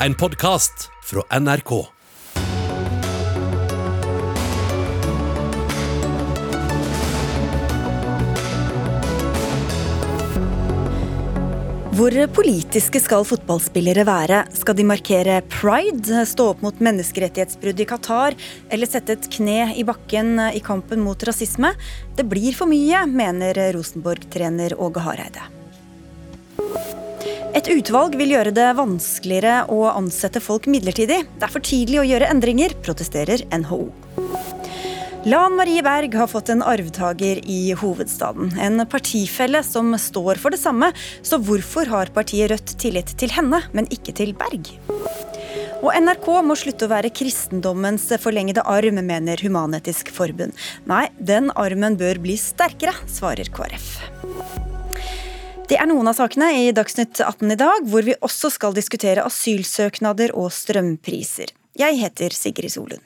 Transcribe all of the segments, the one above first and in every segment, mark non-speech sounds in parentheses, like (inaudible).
en podkast fra NRK. Hvor politiske skal fotballspillere være? Skal de markere pride, stå opp mot menneskerettighetsbrudd i Qatar eller sette et kne i bakken i kampen mot rasisme? Det blir for mye, mener Rosenborg-trener Åge Hareide. Et utvalg vil gjøre det vanskeligere å ansette folk midlertidig. Det er for tidlig å gjøre endringer, protesterer NHO. Lan Marie Berg har fått en arvtaker i hovedstaden. En partifelle som står for det samme. Så hvorfor har partiet Rødt tillit til henne, men ikke til Berg? Og NRK må slutte å være kristendommens forlengede arm, mener Human-Etisk Forbund. Nei, den armen bør bli sterkere, svarer KrF. Det er noen av sakene i Dagsnytt 18 i dag, hvor vi også skal diskutere asylsøknader og strømpriser. Jeg heter Sigrid Solund.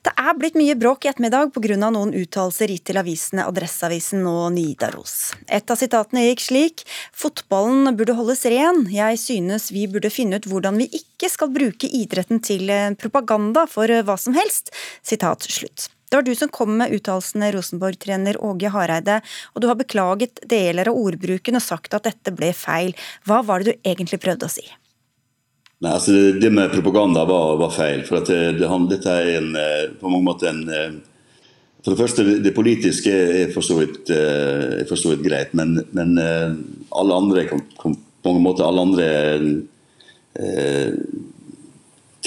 Det er blitt mye bråk i ettermiddag pga. noen uttalelser gitt til avisene Adresseavisen og Nidaros. Et av sitatene gikk slik Fotballen burde holdes ren. Jeg synes vi burde finne ut hvordan vi ikke skal bruke idretten til eh, propaganda for eh, hva som helst. Sitat slutt. Det var du som kom med uttalelsene, Rosenborg-trener Åge Hareide, og du har beklaget deler av ordbruken og sagt at dette ble feil. Hva var det du egentlig prøvde å si? Nei, altså det, det, med propaganda var, var feil. for det, det, Dette er en, eh, på mange måter en eh, For det første, det politiske er for eh, for så vidt greit, men, men, alle andre på mange måter alle andre eh,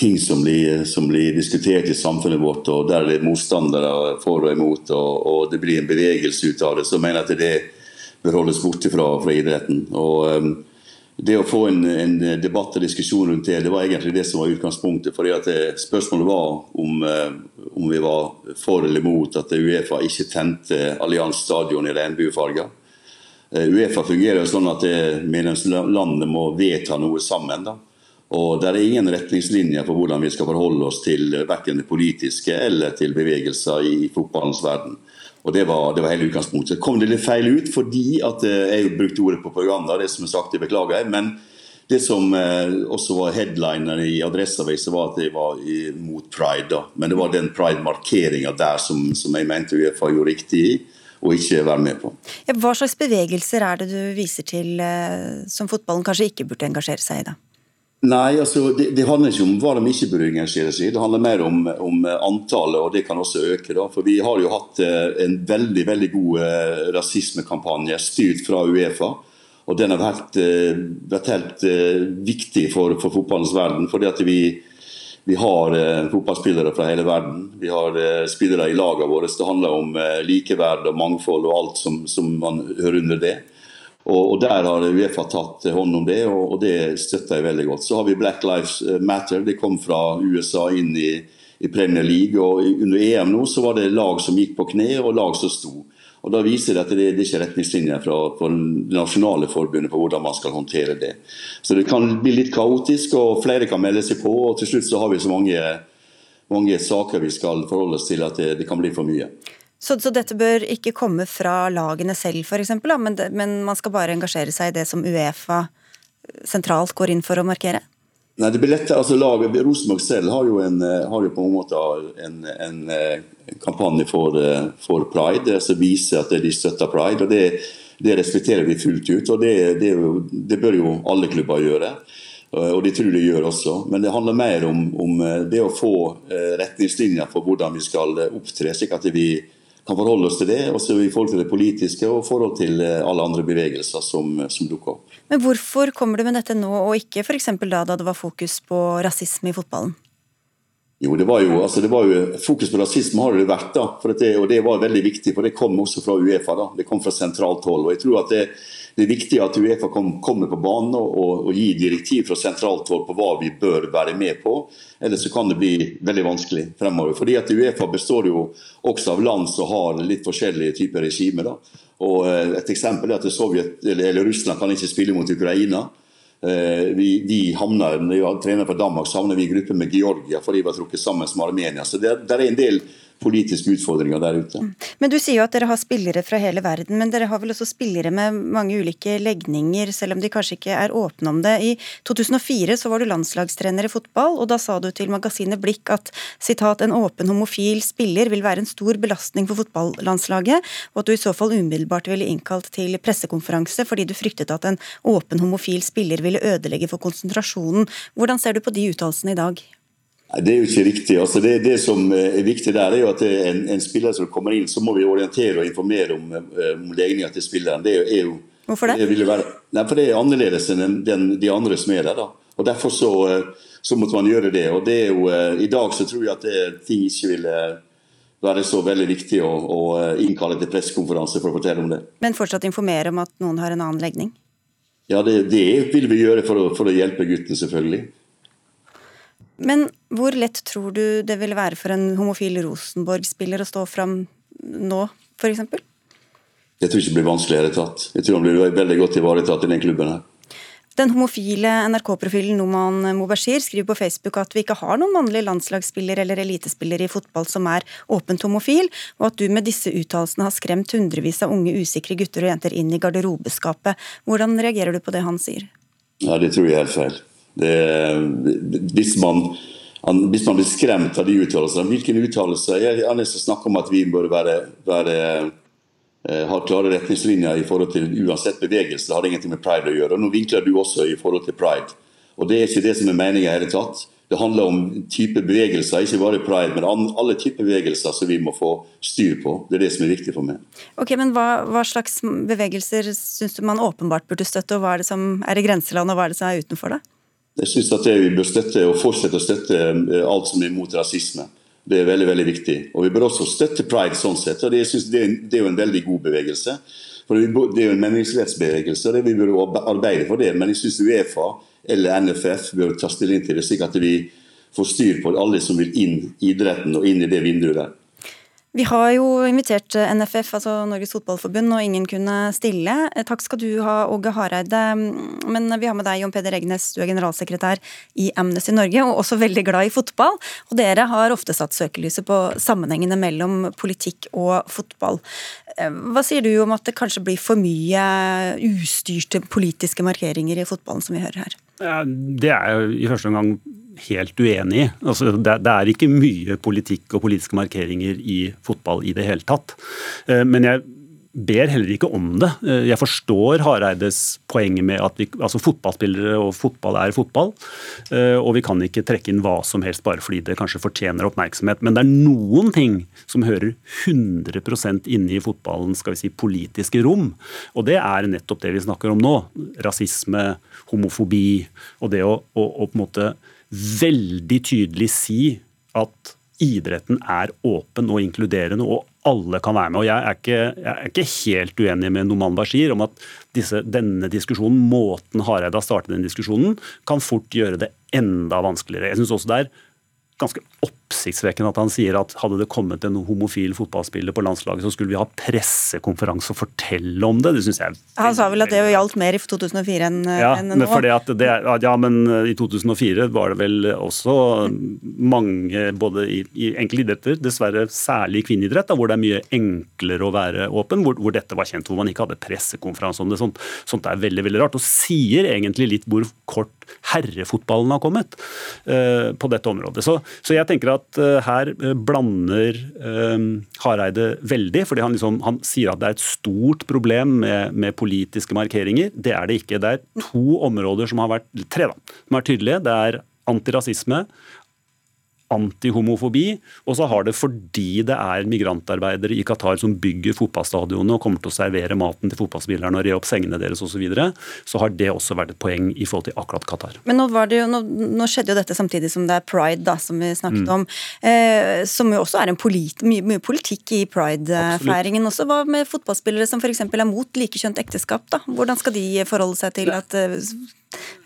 ting som blir, som blir, diskutert i samfunnet vårt, og der det er motstandere for og imot, og, og det blir en bevegelse ut av det, så mener jeg at det bør holdes borte fra, fra idretten. og det å få en, en, debatt og diskusjon rundt det, det var egentlig det som var utgangspunktet. fordi at det, eh, Spørsmålet var om, eh, om, vi var for eller mot at Uefa ikke tente Allianz stadion i regnbuefarger. Eh, Uefa fungerer jo sånn at medlemslandene må vedta noe sammen. da. Og Det er ingen retningslinjer for hvordan vi skal forholde oss til verken det politiske eller til bevegelser i fotballens verden. Og Det var, det var hele utgangspunktet. Kom det litt feil ut fordi at eh, jeg brukte ordet propaganda. Det som er sagt, det beklager jeg. Men det som eh, også var headliner i Adresseavisen, var at jeg var mot pride. da. Men det var den pride-markeringa der som, som, jeg mente Uefa gjorde riktig i. Og ikke være med på. Ja, hva slags bevegelser er det du viser til eh, som fotballen kanskje ikke burde engasjere seg i? da? Nei, altså, det, det, handler ikke om hva de ikke burde engasjere seg i. Det handler mer om, om, antallet, og det kan også øke. Da. For Vi har jo hatt eh, en veldig veldig god eh, rasismekampanje styrt fra Uefa. Og Den har vært, eh, vært helt viktig for, for, fotballens verden. fordi at vi, vi har fotballspillere fra hele verden. Vi har spillere i lagene våre. Det handler om likeverd og mangfold og alt som, som man hører under det. Og, Der har Uefa tatt hånd om det, og, det støtter jeg veldig godt. Så har vi Black Lives Matter. Det kom fra USA inn i, Premier League. og Under EM nå så var det lag som gikk på kne, og lag som sto. Og Da viser det at det, det ikke er retningslinjer fra, fra det nasjonale forbundet på hvordan man skal håndtere det. Så det kan bli litt kaotisk, og flere kan melde seg på. og Til slutt så har vi så mange, mange saker vi skal forholde oss til at det, det kan bli for mye. Så, så, dette bør ikke komme fra lagene selv, f.eks., men, men man skal bare engasjere seg i det som Uefa sentralt går inn for å markere? Nei, det blir lettere, altså laget, Rosenborg selv har jo, en, har jo på en måte en, en, en kampanje for, for, pride som viser at de støtter pride. og Det, det respekterer vi fullt ut. og det, det, det, bør jo alle klubber gjøre. Og det tror de gjør også. Men det handler mer om, om det å få retningslinjer for hvordan vi skal opptre, slik at vi kan forholde oss til det, også i forhold til det politiske og i forhold til eh, alle andre bevegelser som, som dukker opp. Men Hvorfor kommer du med dette nå, og ikke f.eks. da da det var fokus på rasisme i fotballen? Jo, det var jo, altså det var jo Fokus på rasisme har det vært, da, det, og det var veldig viktig. for Det kom også fra Uefa. da, Det kom fra sentralt hold. og jeg tror at det det er viktig at Uefa kommer på banen og, og, gir direktiv fra sentralt hold på hva vi bør være med på. Ellers så kan det bli veldig vanskelig fremover. Fordi at Uefa består jo også av land som har litt forskjellige typer regimer. Da. Og eh, Et eksempel er at Sovjet, eller, eller Russland kan ikke spille mot Ukraina. Eh, vi, vi havner, Når vi trener for Danmark, så havner vi i gruppe med Georgia fordi vi har trukket sammen med Armenia. Så det, det er en del politiske utfordringer der ute. Mm. Men Du sier jo at dere har spillere fra hele verden, men dere har vel også spillere med mange ulike legninger, selv om de kanskje ikke er åpne om det. I 2004 så var du landslagstrener i fotball, og da sa du til magasinet Blikk at sitat, en åpen homofil spiller vil være en stor belastning for fotballandslaget, og at du i så fall umiddelbart ville innkalt til pressekonferanse fordi du fryktet at en åpen homofil spiller ville ødelegge for konsentrasjonen. Hvordan ser du på de uttalelsene i dag? Det er jo ikke riktig. Altså det, det, som eh, er viktig der, er jo at en, en, spiller som kommer inn, så må vi orientere og informere om, eh, om legninga til spilleren. Det er jo, Hvorfor det? det være, nei, for det er annerledes enn den, de andre som er der. da. Og Derfor så, eh, så, måtte man gjøre det. og det er jo, I dag så tror jeg at det, ting ikke vil være så veldig viktig å, å innkalle til pressekonferanse for å fortelle om det. Men fortsatt informere om at noen har en annen legning? Ja, det, det vil vi gjøre for å, for å hjelpe gutten, selvfølgelig. Men hvor lett tror du det ville være for en homofil Rosenborg-spiller å stå fram nå, f.eks.? Jeg tror ikke det blir vanskelig i det tatt. Jeg tror han blir veldig godt ivaretatt i den klubben her. Den homofile NRK-profilen Noman Mobashir skriver på Facebook at vi ikke har noen mannlig landslagsspiller eller elitespiller i fotball som er åpent homofil, og at du med disse uttalelsene har skremt hundrevis av unge usikre gutter og jenter inn i garderobeskapet. Hvordan reagerer du på det han sier? Ja, Det tror jeg er helt feil. Det, hvis, man, hvis, man, blir skremt av de uttalelsene hvilken uttalelse? Jeg har nesten snakket om at vi bør være, være eh, har klare retningslinjer i forhold til uansett bevegelse. Det har ingenting med pride å gjøre. og Nå vinkler du også i forhold til pride. Og Det er ikke det som er meningen i hele tatt. Det handler om type bevegelser, ikke bare pride, men alle typer bevegelser som vi må få styr på. Det er det som er viktig for meg. Ok, men Hva, hva slags bevegelser syns du man åpenbart burde støtte, og hva er det som er i grenseland, og hva er det som er utenfor det? Jeg syns at vi bør støtte og fortsette å støtte eh, alt som er mot rasisme. Det er veldig veldig viktig. Og Vi bør også støtte pride sånn sett. og Det, det, det er jo en veldig god bevegelse. For Det er jo en meningsrettsbevegelse, og det vi bør arbeide for det. Men jeg syns Uefa eller NFF bør ta stilling til det, slik at vi får styr på alle som vil inn i idretten og inn i det vinduet der. Vi har jo invitert eh, NFF, altså Norges Fotballforbund, og ingen kunne stille. Eh, takk skal du ha, Åge Hareide. Men vi har med deg, Jon Peder Egnes, du er generalsekretær i Amnesty Norge, og også veldig glad i fotball. Og dere har ofte satt søkelyset på sammenhengene mellom politikk og fotball. Eh, hva sier du om at det kanskje blir for mye ustyrte politiske markeringer i fotballen, som vi hører her? Det er jo i første omgang helt uenig i. Altså, det, det, er ikke mye politikk og politiske markeringer i fotball i det hele tatt. Eh, men jeg ber heller ikke om det. Eh, jeg forstår Hareides poeng med at vi, altså fotballspillere og fotball er fotball. Eh, og vi kan ikke trekke inn hva som helst bare fordi det kanskje fortjener oppmerksomhet. Men det er noen ting som hører 100% inne i fotballen, skal vi si, politiske rom. Og det er nettopp det vi snakker om nå. Rasisme, homofobi og det å, å, å på en måte veldig tydelig si at idretten er åpen og inkluderende, og alle kan være med. Og Jeg er ikke, jeg er ikke helt uenig med Noman Bashir om at disse, denne diskusjonen, måten Hareide har startet den diskusjonen, kan fort gjøre det enda vanskeligere. Jeg synes også det er ganske oppsiktsvekkende at han sier at hadde det kommet en homofil fotballspiller på landslaget, så skulle vi ha pressekonferanse og fortelle om det. Det syns jeg Han sa vel at det gjaldt mer i 2004 enn ja, enn nå? Det, ja, men i 2004 var det vel også mange, både i, i enkle idretter, dessverre særlig i kvinneidrett, hvor det er mye enklere å være åpen, hvor, hvor, dette var kjent, hvor man ikke hadde pressekonferanse om det. Sånt, sånt er veldig veldig rart, og sier egentlig litt hvor kort herrefotballen har kommet uh, på dette området. Så, så jeg tenker at uh, her uh, blander Hareide veldig, fordi han, liksom, han, sier at det er et stort problem med, med, politiske markeringer. Det er det ikke. Det er to områder som har vært tre da, som er tydelige. Det er antirasisme antihomofobi, og så har det fordi det er migrantarbeidere i Qatar som bygger fotballstadionene og kommer til å servere maten til fotballspillerne og re opp sengene deres osv., så, videre, så har det også vært et poeng i forhold til akkurat Qatar. Men nå, jo, nå, nå, skjedde jo dette samtidig som det er pride, da, som vi snakket mm. om. Eh, som jo også er en polit, mye, mye, politikk i pride-feiringen også. Hva med fotballspillere som f.eks. er mot likekjønt ekteskap? da? Hvordan skal de forholde seg til at eh,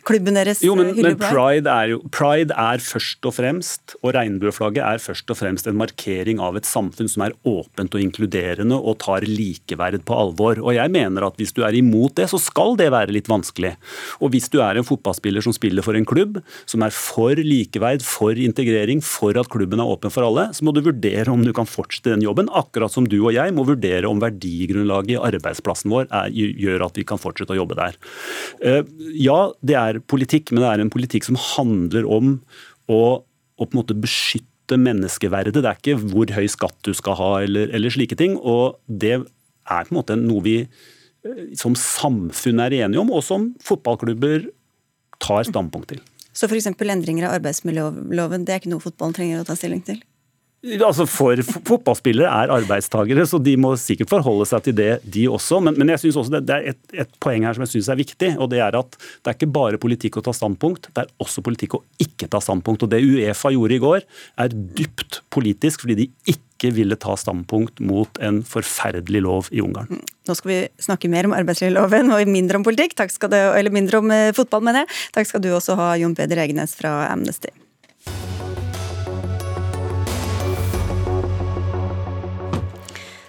klubben deres jo, men, men pride, er jo, pride er først og fremst, og regnbueflagget er først og fremst en markering av et samfunn som er åpent og inkluderende og tar likeverd på alvor. Og jeg mener at hvis du er imot det, så skal det være litt vanskelig. Og hvis du er en fotballspiller som spiller for en klubb, som er for likeverd, for integrering, for at klubben er åpen for alle, så må du vurdere om du kan fortsette den jobben, akkurat som du og jeg må vurdere om verdigrunnlaget i arbeidsplassen vår er, gjør at vi kan fortsette å jobbe der. Eh, ja, det er politikk, men det er en politikk som handler om å, å på en måte beskytte menneskeverdet. Det er ikke hvor høy skatt du skal ha eller, eller slike ting. Og det er på en måte noe vi eh, som samfunn er enige om, og som fotballklubber tar standpunkt til. Så f.eks. endringer av arbeidsmiljøloven, det er ikke noe fotballen trenger å ta stilling til? Altså for Fotballspillere er arbeidstagere, så de må sikkert forholde seg til det, de også. Men, men jeg synes også det, det er et, et, poeng her som jeg synes er viktig. og Det er at det er ikke bare politikk å ta standpunkt, det er også politikk å ikke ta standpunkt. og Det Uefa gjorde i går, er dypt politisk, fordi de ikke ville ta standpunkt mot en forferdelig lov i Ungarn. Nå skal vi snakke mer om arbeidslivsloven og mindre om politikk, du, eller mindre om eh, fotball, mener jeg. Takk skal du også ha, Jon Peder Egenes fra Amnesty.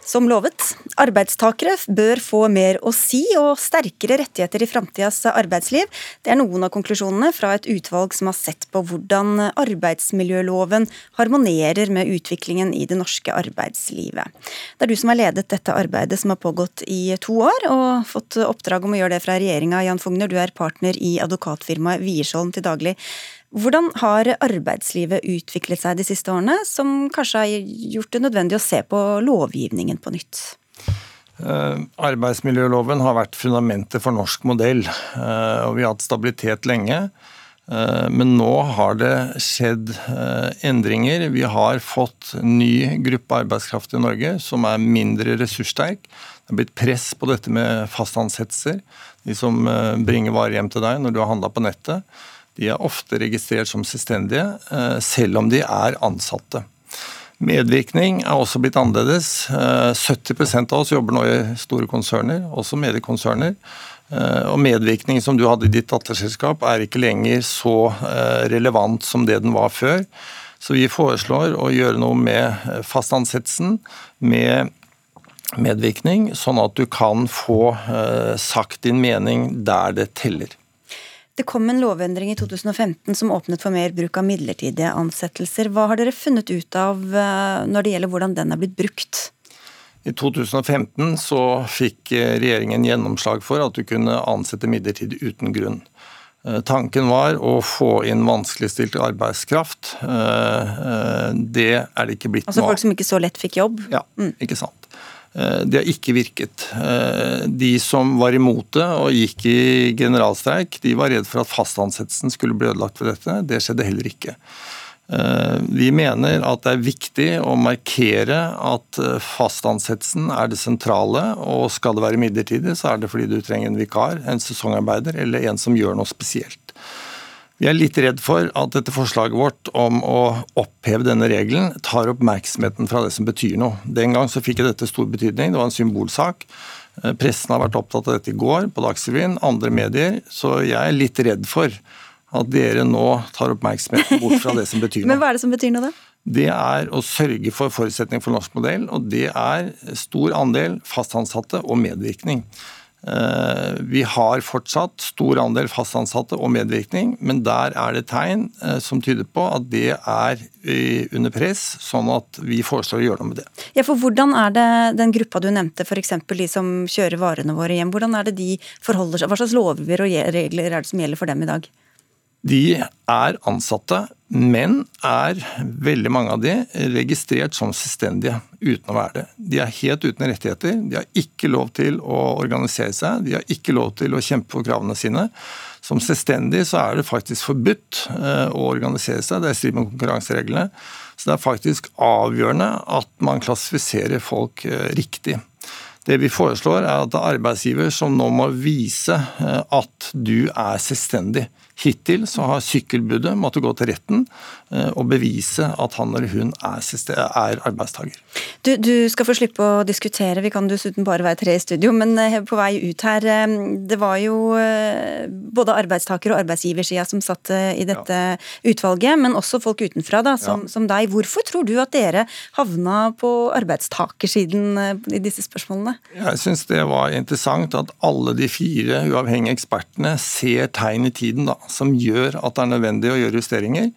Som lovet, arbeidstakere bør få mer å si og sterkere rettigheter i framtidas arbeidsliv. Det er noen av konklusjonene fra et utvalg som har sett på hvordan arbeidsmiljøloven harmonerer med utviklingen i det norske arbeidslivet. Det er du som har ledet dette arbeidet som har pågått i to år, og fått oppdrag om å gjøre det fra regjeringa. Jan Fogner, du er partner i advokatfirmaet Wiersholm til daglig. Hvordan har arbeidslivet utviklet seg de siste årene, som kanskje har gjort det nødvendig å se på lovgivningen på nytt? Uh, arbeidsmiljøloven har vært fundamentet for norsk modell, uh, og vi har hatt stabilitet lenge. Uh, men nå har det skjedd endringer. Vi har fått ny gruppe arbeidskraft i Norge som er mindre ressurssterk. Det har blitt press på dette med fastansettelser. De som bringer varer hjem til deg når du har handla på nettet. De er ofte registrert som selvstendige, eh, selv om de er ansatte. Medvirkning er også blitt annerledes. 70 eh, av oss jobber nå i store konserner, også mediekonserner. Eh, og medvirkning som du hadde i ditt datterselskap er ikke lenger så relevant som det den var før. Så vi foreslår å gjøre noe med fastansettelsen, med medvirkning, sånn at du kan få sagt din mening der det teller. Det kom en lovendring i 2015 som åpnet for mer bruk av midlertidige ansettelser. Hva har dere funnet ut av eh, når det gjelder hvordan den er blitt brukt? I 2015 så fikk eh, regjeringen gjennomslag for at du kunne ansette midlertidig uten grunn. Eh, tanken var å få inn vanskeligstilt arbeidskraft. Det er det ikke blitt noe nå. Altså folk som ikke så lett fikk jobb? Ja, mm. ikke sant. Eh, det har ikke virket. Eh, de som var imot det og gikk i generalstreik, de var redd for at fastansettelsen skulle bli ødelagt ved dette. Det skjedde heller ikke. Eh, vi mener at det er viktig å markere at fastansettelsen er det sentrale, og skal det være midlertidig, så er det fordi du trenger en vikar, en sesongarbeider eller en som gjør noe spesielt. Vi er litt redd for at dette forslaget vårt om å oppheve denne regelen tar oppmerksomheten fra det som betyr noe. Den gang så fikk dette stor betydning, det var en symbolsak. Eh, pressen har vært opptatt av dette i går, på Dagsrevyen, andre medier. Så jeg er litt redd for at dere nå tar oppmerksomheten bort fra det som betyr (laughs) noe. Men hva er det som betyr noe, da? Det er å sørge for forutsetning for norsk modell, og det er stor andel fastansatte og medvirkning. Eh, vi har fortsatt stor andel fastansatte og medvirkning, men der er det tegn eh, som tyder på at det er under press, sånn at vi foreslår å gjøre noe med det. Ja, for Hvordan er det den gruppa du nevnte, f.eks. de som kjører varene våre hjem, hvordan er det de forholder seg, hva slags lover og regler er det som gjelder for dem i dag? De er ansatte, men er veldig mange av de registrert som selvstendige uten å være det. De er helt uten rettigheter. De har ikke lov til å organisere seg, de har ikke lov til å kjempe for kravene sine. Som selvstendig så er det faktisk forbudt eh, å organisere seg, det er i strid med konkurransereglene. Så det er faktisk avgjørende at man klassifiserer folk eh, riktig. Det vi foreslår er at det er arbeidsgiver som nå må vise eh, at du er selvstendig. Hittil så har sykkelbudet måttet gå til retten eh, og bevise at han eller hun er, er arbeidstaker. Du, du, skal få slippe å diskutere, vi kan dessuten bare være tre i studio, men eh, på vei ut her Det var jo både arbeidstaker- og arbeidsgiversida som satt i dette ja. utvalget, men også folk utenfra, da, som, ja. som deg. Hvorfor tror du at dere havna på arbeidstakersiden i disse spørsmålene? Jeg syns det var interessant at alle de fire uavhengige ekspertene ser tegn i tiden da, som gjør at det er nødvendig å gjøre justeringer.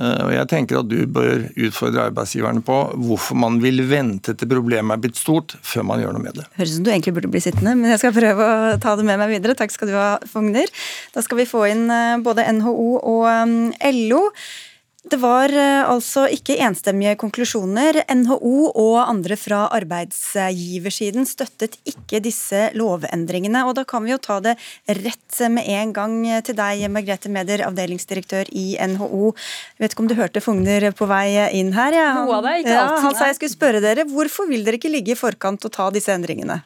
Eh, og jeg tenker at Du bør utfordre arbeidsgiverne på hvorfor man vil vente til problemet er blitt stort, før man gjør noe med det. Høres ut som du egentlig burde bli sittende, men jeg skal prøve å ta det med meg videre. Takk skal du ha, Fogner. Da skal vi få inn eh, både NHO og eh, LO. Det var eh, altså ikke enstemmige konklusjoner. NHO og andre fra arbeidsgiversiden støttet ikke disse lovendringene. Og da kan vi jo ta det rett med en gang til deg, Margrethe Meder, avdelingsdirektør i NHO. Jeg vet ikke om du hørte Fogner på vei inn her? Ja. Noe av det, ikke alt. Ja, han sa jeg skulle spørre dere, hvorfor vil dere ikke ligge i forkant og ta disse endringene?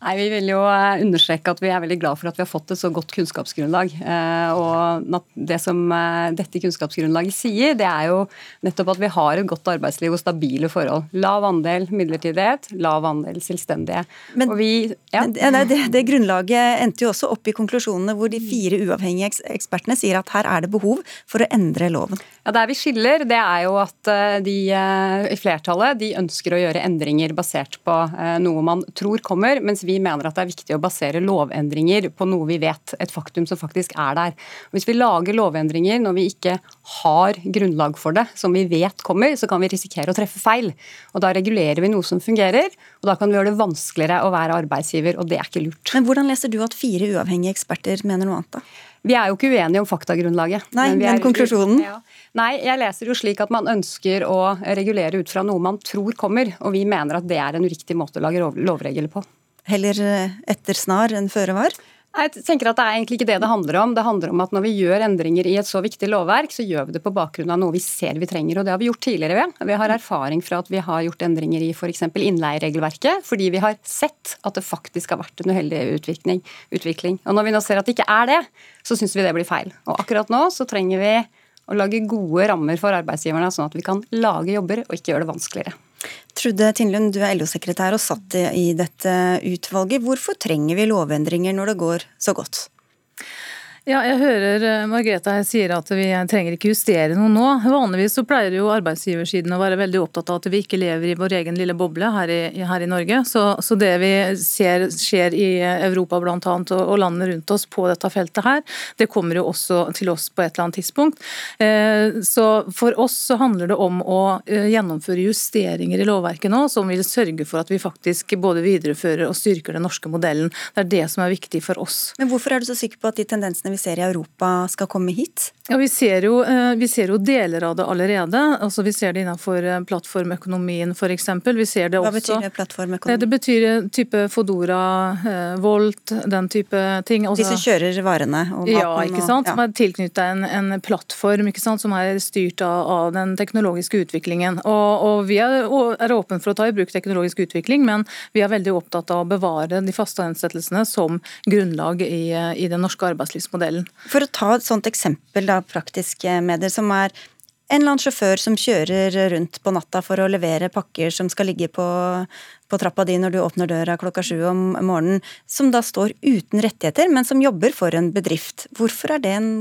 Nei, Vi vil jo eh, understreke at vi er veldig glad for at vi har fått et så godt kunnskapsgrunnlag. Eh, og Det som eh, dette kunnskapsgrunnlaget sier, det er jo nettopp at vi har et godt arbeidsliv og stabile forhold. Lav andel midlertidighet, lav andel selvstendige. Men vi, ja. det, det, grunnlaget endte jo også opp i konklusjonene hvor de fire uavhengige ekspertene sier at her er det behov for å endre loven. Ja, Der vi skiller, det er jo at de i flertallet de ønsker å gjøre endringer basert på noe man tror kommer. mens vi vi mener at det er viktig å basere lovendringer på noe vi vet, et faktum som faktisk er der. Hvis vi lager lovendringer når vi ikke har grunnlag for det, som vi vet kommer, så kan vi risikere å treffe feil. Og Da regulerer vi noe som fungerer, og da kan vi gjøre det vanskeligere å være arbeidsgiver, og det er ikke lurt. Men Hvordan leser du at fire uavhengige eksperter mener noe annet, da? Vi er jo ikke uenige om faktagrunnlaget. Nei, men, men konklusjonen? Ja. Nei, jeg leser jo slik at man ønsker å regulere ut fra noe man tror kommer, og vi mener at det er en uriktig måte å lage lovregler på heller eh, etter snar enn føre var? Jeg tenker at Det er egentlig ikke det det handler om. Det handler om at Når vi gjør endringer i et så viktig lovverk, så gjør vi det på bakgrunn av noe vi ser vi trenger. og Det har vi gjort tidligere. ved. Vi har erfaring fra at vi har gjort endringer i f.eks. innleieregelverket, fordi vi har sett at det faktisk har vært en uheldig utvikling. utvikling. Og Når vi nå ser at det ikke er det, så syns vi det blir feil. Og Akkurat nå så trenger vi å lage gode rammer for arbeidsgiverne, sånn at vi kan lage jobber og ikke gjøre det vanskeligere. Trude Tindlund, du er LO-sekretær og satt i dette utvalget. Hvorfor trenger vi lovendringer når det går så godt? Ja, jeg hører eh, Margrethe her sier at vi trenger ikke justere noe nå. Vanligvis så pleier jo arbeidsgiversiden å være veldig opptatt av at vi ikke lever i vår egen lille boble her i, her i Norge. Så, så, det vi ser skjer i Europa bl.a. Og, og landene rundt oss på dette feltet her, det kommer jo også til oss på et eller annet tidspunkt. Eh, så for oss så handler det om å eh, gjennomføre justeringer i lovverket nå som vil sørge for at vi faktisk både viderefører og styrker den norske modellen. Det er det som er viktig for oss. Men hvorfor er du så sikker på at de tendensene vi ser i Europa skal komme hit? Ja, Vi ser jo, eh, vi ser jo deler av det allerede. Altså, vi ser det innenfor eh, plattformøkonomien f.eks. Vi ser det Hva betyr det plattformøkonomi? Det betyr type Fodora, eh, Volt, den type ting. Også, De som kjører varene og maten? Ja, ikke sant. Og, ja. Som er tilknyttet en, en plattform ikke sant? som er styrt av, av den teknologiske utviklingen. Og, og Vi er, er åpne for å ta i bruk teknologisk utvikling, men vi er veldig opptatt av å bevare de faste ansettelsene som grunnlag i, i den norske arbeidslivsmodellen modellen. For å ta et sånt eksempel, da, praktiske medier, som er en eller annen sjåfør som kjører rundt på natta for å levere pakker som skal ligge på, på trappa di når du åpner døra klokka sju om morgenen, som da står uten rettigheter, men som jobber for en bedrift. Hvorfor er det en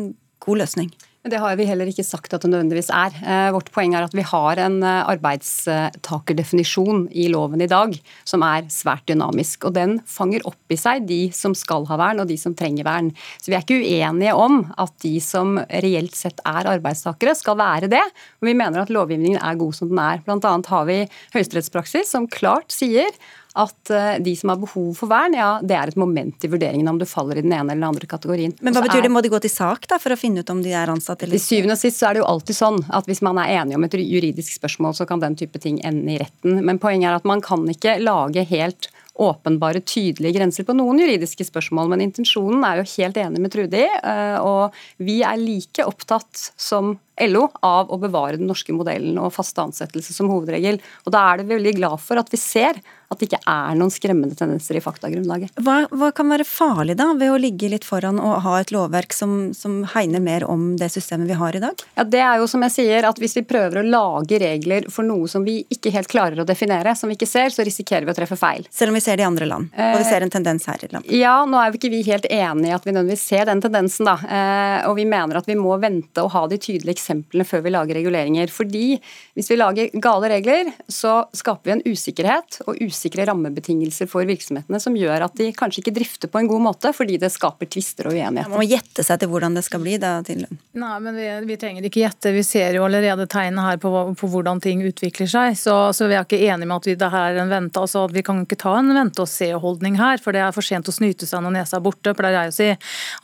god løsning? Det har vi heller ikke sagt at det nødvendigvis er. Eh, vårt poeng er at vi har en eh, arbeidstakerdefinisjon i loven i dag som er svært dynamisk. og Den fanger opp i seg de som skal ha vern og de som trenger vern. Så Vi er ikke uenige om at de som reelt sett er arbeidstakere, skal være det. Og vi mener at lovgivningen er god som den er. Blant annet har vi høyesterettspraksis som klart sier at eh, de som har behov for vern, ja, det er et moment i vurderingen om du faller i den ene eller den andre kategorien. Men hva betyr det? Må de gå til sak da, for å finne ut om de er ansatt eller ikke? Til syvende og sist så er det jo alltid sånn at hvis man er enig om et juridisk spørsmål, så kan den type ting ende i retten. Men poenget er at man kan ikke lage helt åpenbare, tydelige grenser på noen juridiske spørsmål, men intensjonen er jo helt enig med Trude i. Eh, og vi er like opptatt som LO av å bevare den norske modellen og faste ansettelse som hovedregel. Og Da er det veldig glad for at vi ser at det ikke er noen skremmende tendenser i faktagrunnlaget. Hva, hva kan være farlig da ved å ligge litt foran og ha et lovverk som, som hegner mer om det systemet vi har i dag? Ja, Det er jo som jeg sier, at hvis vi prøver å lage regler for noe som vi ikke helt klarer å definere, som vi ikke ser, så risikerer vi å treffe feil. Selv om vi ser det i andre land, og vi ser en tendens her i landet. Ja, nå er jo ikke vi helt enige i at vi nødvendigvis ser den tendensen, da. Eh, og vi mener at vi må vente og ha de tydelige eksemplene før vi lager reguleringer. Fordi hvis vi lager gale regler, så skaper vi en usikkerhet og usikre rammebetingelser for virksomhetene som gjør at de kanskje ikke drifter på en god måte, fordi det skaper tvister og uenigheter. Man må gjette seg til hvordan det skal bli, da, til Nei, men vi, vi, trenger ikke gjette. Vi ser jo allerede tegnene her på, på, hvordan ting utvikler seg. Så, så vi er ikke enige med at vi, det her er en vente, altså vi kan ikke ta en vente-og-se-holdning her. For det er for sent å snyte seg når nesa er borte, pleier jeg å si.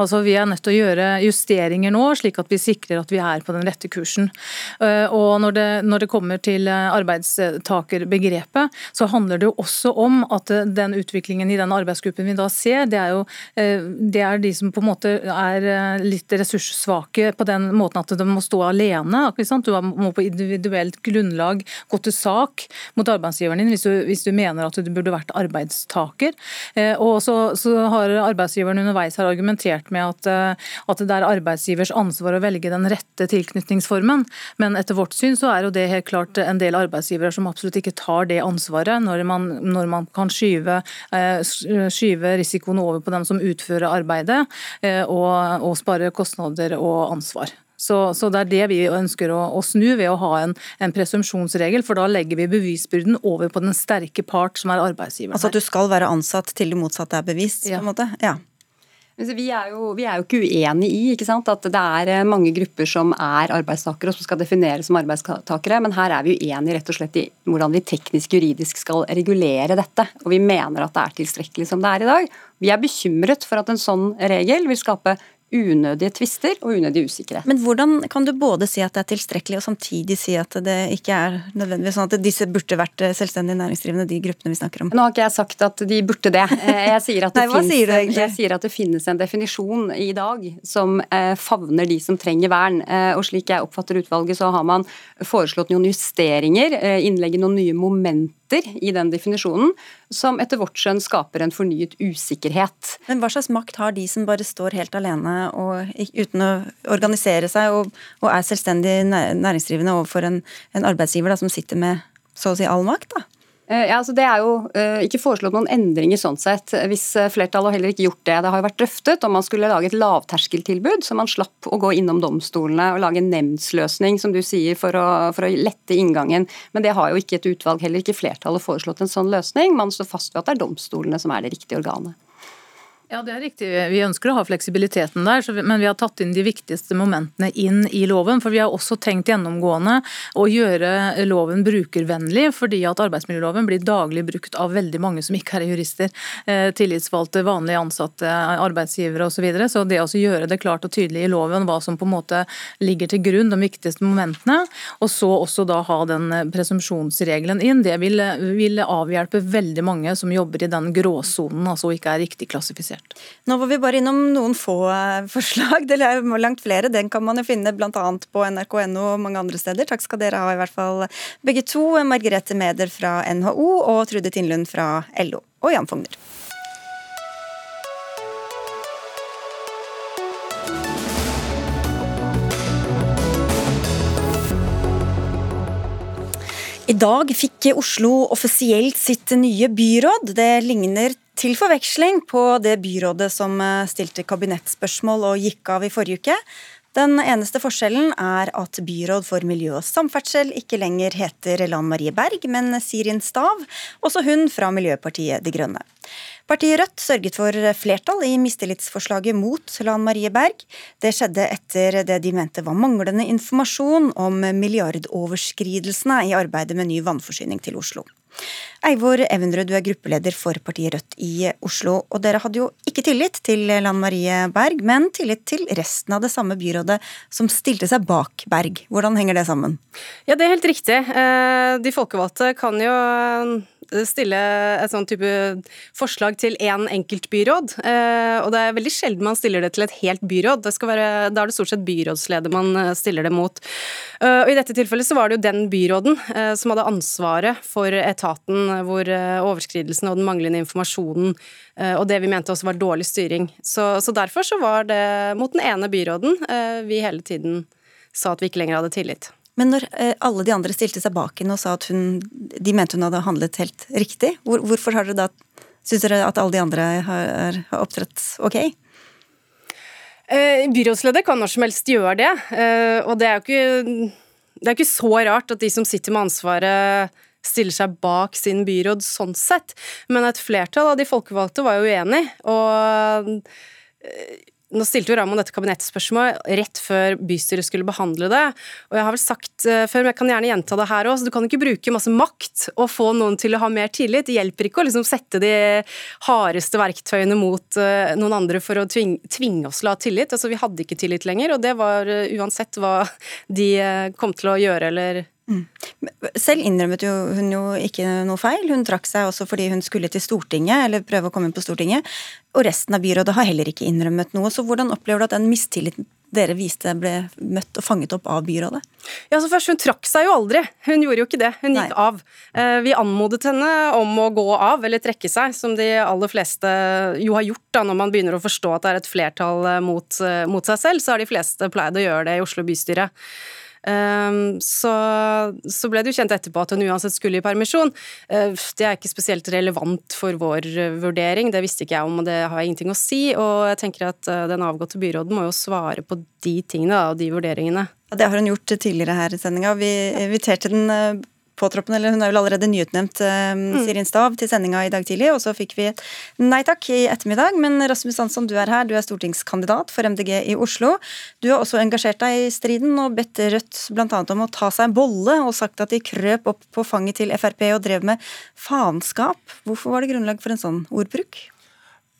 Altså Vi er nødt til å gjøre justeringer nå, slik at vi sikrer at vi er på den rette kursen. Eh, og når det, når det kommer til eh, arbeidstakerbegrepet, så handler det jo også om at eh, den utviklingen i den arbeidsgruppen vi da ser, det er jo det er de som på en måte er litt ressurssvake på den måten at de må stå alene. Du må på individuelt grunnlag gå til sak mot arbeidsgiveren din hvis du, hvis du mener at du burde vært arbeidstaker. Og så, så har arbeidsgiveren underveis har argumentert med at, at, det er arbeidsgivers ansvar å velge den rette tilknytningsformen. Men etter vårt syn så er jo det helt klart en del arbeidsgivere som absolutt ikke tar det ansvaret, når man, når man kan skyve, skyve, risikoen over på dem som utfører arbeidet, og, og spare kostnader og ansvar. Så, så, Det er det vi ønsker å, å snu ved å ha en, en presumpsjonsregel, for da legger vi bevisbyrden over på den sterke part, som er arbeidsgiveren. Altså at du skal være ansatt til det motsatte er bevist? Ja. på en måte? Ja. Vi er, jo, vi er, jo, ikke uenig i ikke sant? at det er eh, mange grupper som er arbeidstakere og som skal defineres som arbeidstakere, men her er vi uenige rett og slett i hvordan vi teknisk juridisk skal regulere dette. Og vi mener at det er tilstrekkelig som det er i dag. Vi er bekymret for at en sånn regel vil skape unødige tvister og unødig usikkerhet. Men hvordan kan du både si at det er tilstrekkelig, og samtidig si at det ikke er nødvendigvis sånn at disse burde vært selvstendig næringsdrivende, de gruppene vi snakker om? Nå har ikke jeg sagt at de burde det. (laughs) Eh, jeg sier at det, Nei, finnes, jeg sier at det finnes en definisjon i dag som eh, favner de som trenger vern. Eh, og slik jeg oppfatter utvalget, så har man foreslått noen justeringer, innlegge noen nye momenter i den definisjonen, som etter vårt skjønn skaper en fornyet usikkerhet. Men hva slags makt har de som bare står helt alene og, uten å organisere seg og, og er selvstendig næringsdrivende overfor en, en arbeidsgiver da, som sitter med så å si all makt? da? Eh, ja, altså Det er jo uh, ikke foreslått noen endringer sånn sett, hvis eh, flertallet har heller ikke gjort det. Det har jo vært drøftet om man skulle lage et lavterskeltilbud, så man slapp å gå innom domstolene og lage en nemndsløsning, som du sier, for å, for å, lette inngangen. Men det har jo ikke et utvalg, heller ikke flertallet, foreslått en sånn løsning. Man står fast ved at det er domstolene som er det riktige organet. Ja, det er riktig. Vi ønsker å ha fleksibiliteten der, men vi har tatt inn de viktigste momentene inn i loven. For vi har også tenkt gjennomgående å gjøre loven brukervennlig, fordi at arbeidsmiljøloven blir daglig brukt av veldig mange som ikke er jurister. Eh, tillitsvalgte, vanlige ansatte, arbeidsgivere osv. Så, videre. så det å gjøre det klart og tydelig i loven hva som på en måte ligger til grunn, de viktigste momentene, og så også da ha den presumpsjonsregelen inn, det vil, vil avhjelpe veldig mange som jobber i den gråsonen, altså ikke er riktig klassifisert kritisert. Nå var vi bare innom noen få eh, (laughs) forslag. Det er langt flere. Den kan man jo finne bl.a. på nrk.no og mange andre steder. Takk skal dere ha, i hvert fall begge to. Margrethe Meder fra NHO og Trude Tindlund fra LO. Og Jan Fogner. I dag fikk Oslo offisielt sitt nye byråd. Det ligner til forveksling på det byrådet som eh, stilte kabinettspørsmål og gikk av i forrige uke. Den eneste forskjellen er at byråd for miljø og samferdsel ikke lenger heter Lan Marie Berg, men Sirin Stav, også hun fra Miljøpartiet De Grønne. Partiet Rødt sørget for flertall i mistillitsforslaget mot Lan Marie Berg. Det skjedde etter det de mente var manglende informasjon om milliardoverskridelsene i arbeidet med ny vannforsyning til Oslo. Eivor Evenrud, du er gruppeleder for partiet Rødt i Oslo. Og dere hadde jo ikke tillit til Lan Marie Berg, men tillit til resten av det samme byrådet som stilte seg bak Berg. Hvordan henger det sammen? Ja, det er helt riktig. Eh, de folkevalgte kan jo stille et sånn type forslag til én enkelt byråd. Eh, og det er veldig sjelden man stiller det til et helt byråd. Være, da er det stort sett byrådsleder man eh, stiller det mot. Eh, og I dette tilfellet så var det jo den byråden som hadde ansvaret for etaten, hvor overskridelsen og den manglende informasjonen og det vi mente også var dårlig styring. Så, så derfor så var det mot den ene byråden vi hele tiden sa at vi ikke lenger hadde tillit. Men når eh, alle de andre stilte seg bak henne og sa at hun, de mente hun hadde handlet helt riktig, hvor, hvorfor har dere da Syns dere at alle de andre har, har opptrådt ok? Eh, byrådsleder kan når som helst gjøre det, eh, og det er jo ikke, det er ikke så rart at de som sitter med ansvaret stiller seg bak sin byråd sånn sett, men et flertall av de folkevalgte var jo uenig, og nå stilte jo Ramon dette kabinettspørsmålet rett før bystyret skulle behandle det. Og jeg har vel sagt uh, før, men jeg kan gjerne gjenta det her òg, du kan ikke bruke masse makt og få noen til å ha mer tillit. Det hjelper ikke å liksom sette de hardeste verktøyene mot uh, noen andre for å tvinge, tvinge oss til å ha tillit. Altså, vi hadde ikke tillit lenger, og det var uh, uansett hva de kom til å gjøre eller Mm. Selv innrømmet jo hun jo ikke noe feil. Hun trakk seg også fordi hun skulle til Stortinget, eller prøve å komme inn på Stortinget. Og resten av byrådet har heller ikke innrømmet noe. Så hvordan opplever du at den mistilliten dere viste ble møtt og fanget opp av byrådet? Ja, så først, Hun trakk seg jo aldri. Hun gjorde jo ikke det. Hun gikk Nei. av. Eh, vi anmodet henne om å gå av eller trekke seg, som de aller fleste jo har gjort da, når man begynner å forstå at det er et flertall eh, mot, eh, mot seg selv. Så har de fleste pleid å gjøre det i Oslo bystyre. Ehm, så, så, ble det jo kjent etterpå at hun uansett skulle i permisjon. Ehm, det er ikke spesielt relevant for vår eh, vurdering, det visste ikke jeg om, og det har jeg ingenting å si. Og jeg tenker at eh, den avgåtte byråden må jo svare på de tingene og de vurderingene. Det har hun gjort tidligere her i sendinga. Vi inviterte den eh, påtroppende, eller hun er vel allerede nyutnevnt, uh, Sirin Stav, til sendinga i dag tidlig. Og så fikk vi et nei takk i ettermiddag. Men Rasmus Hansson, du er her. Du er stortingskandidat for MDG i Oslo. Du har også engasjert deg i striden og bedt Rødt bl.a. om å ta seg en bolle, og sagt at de krøp opp på fanget til Frp og drev med faenskap. Hvorfor var det grunnlag for en sånn ordbruk?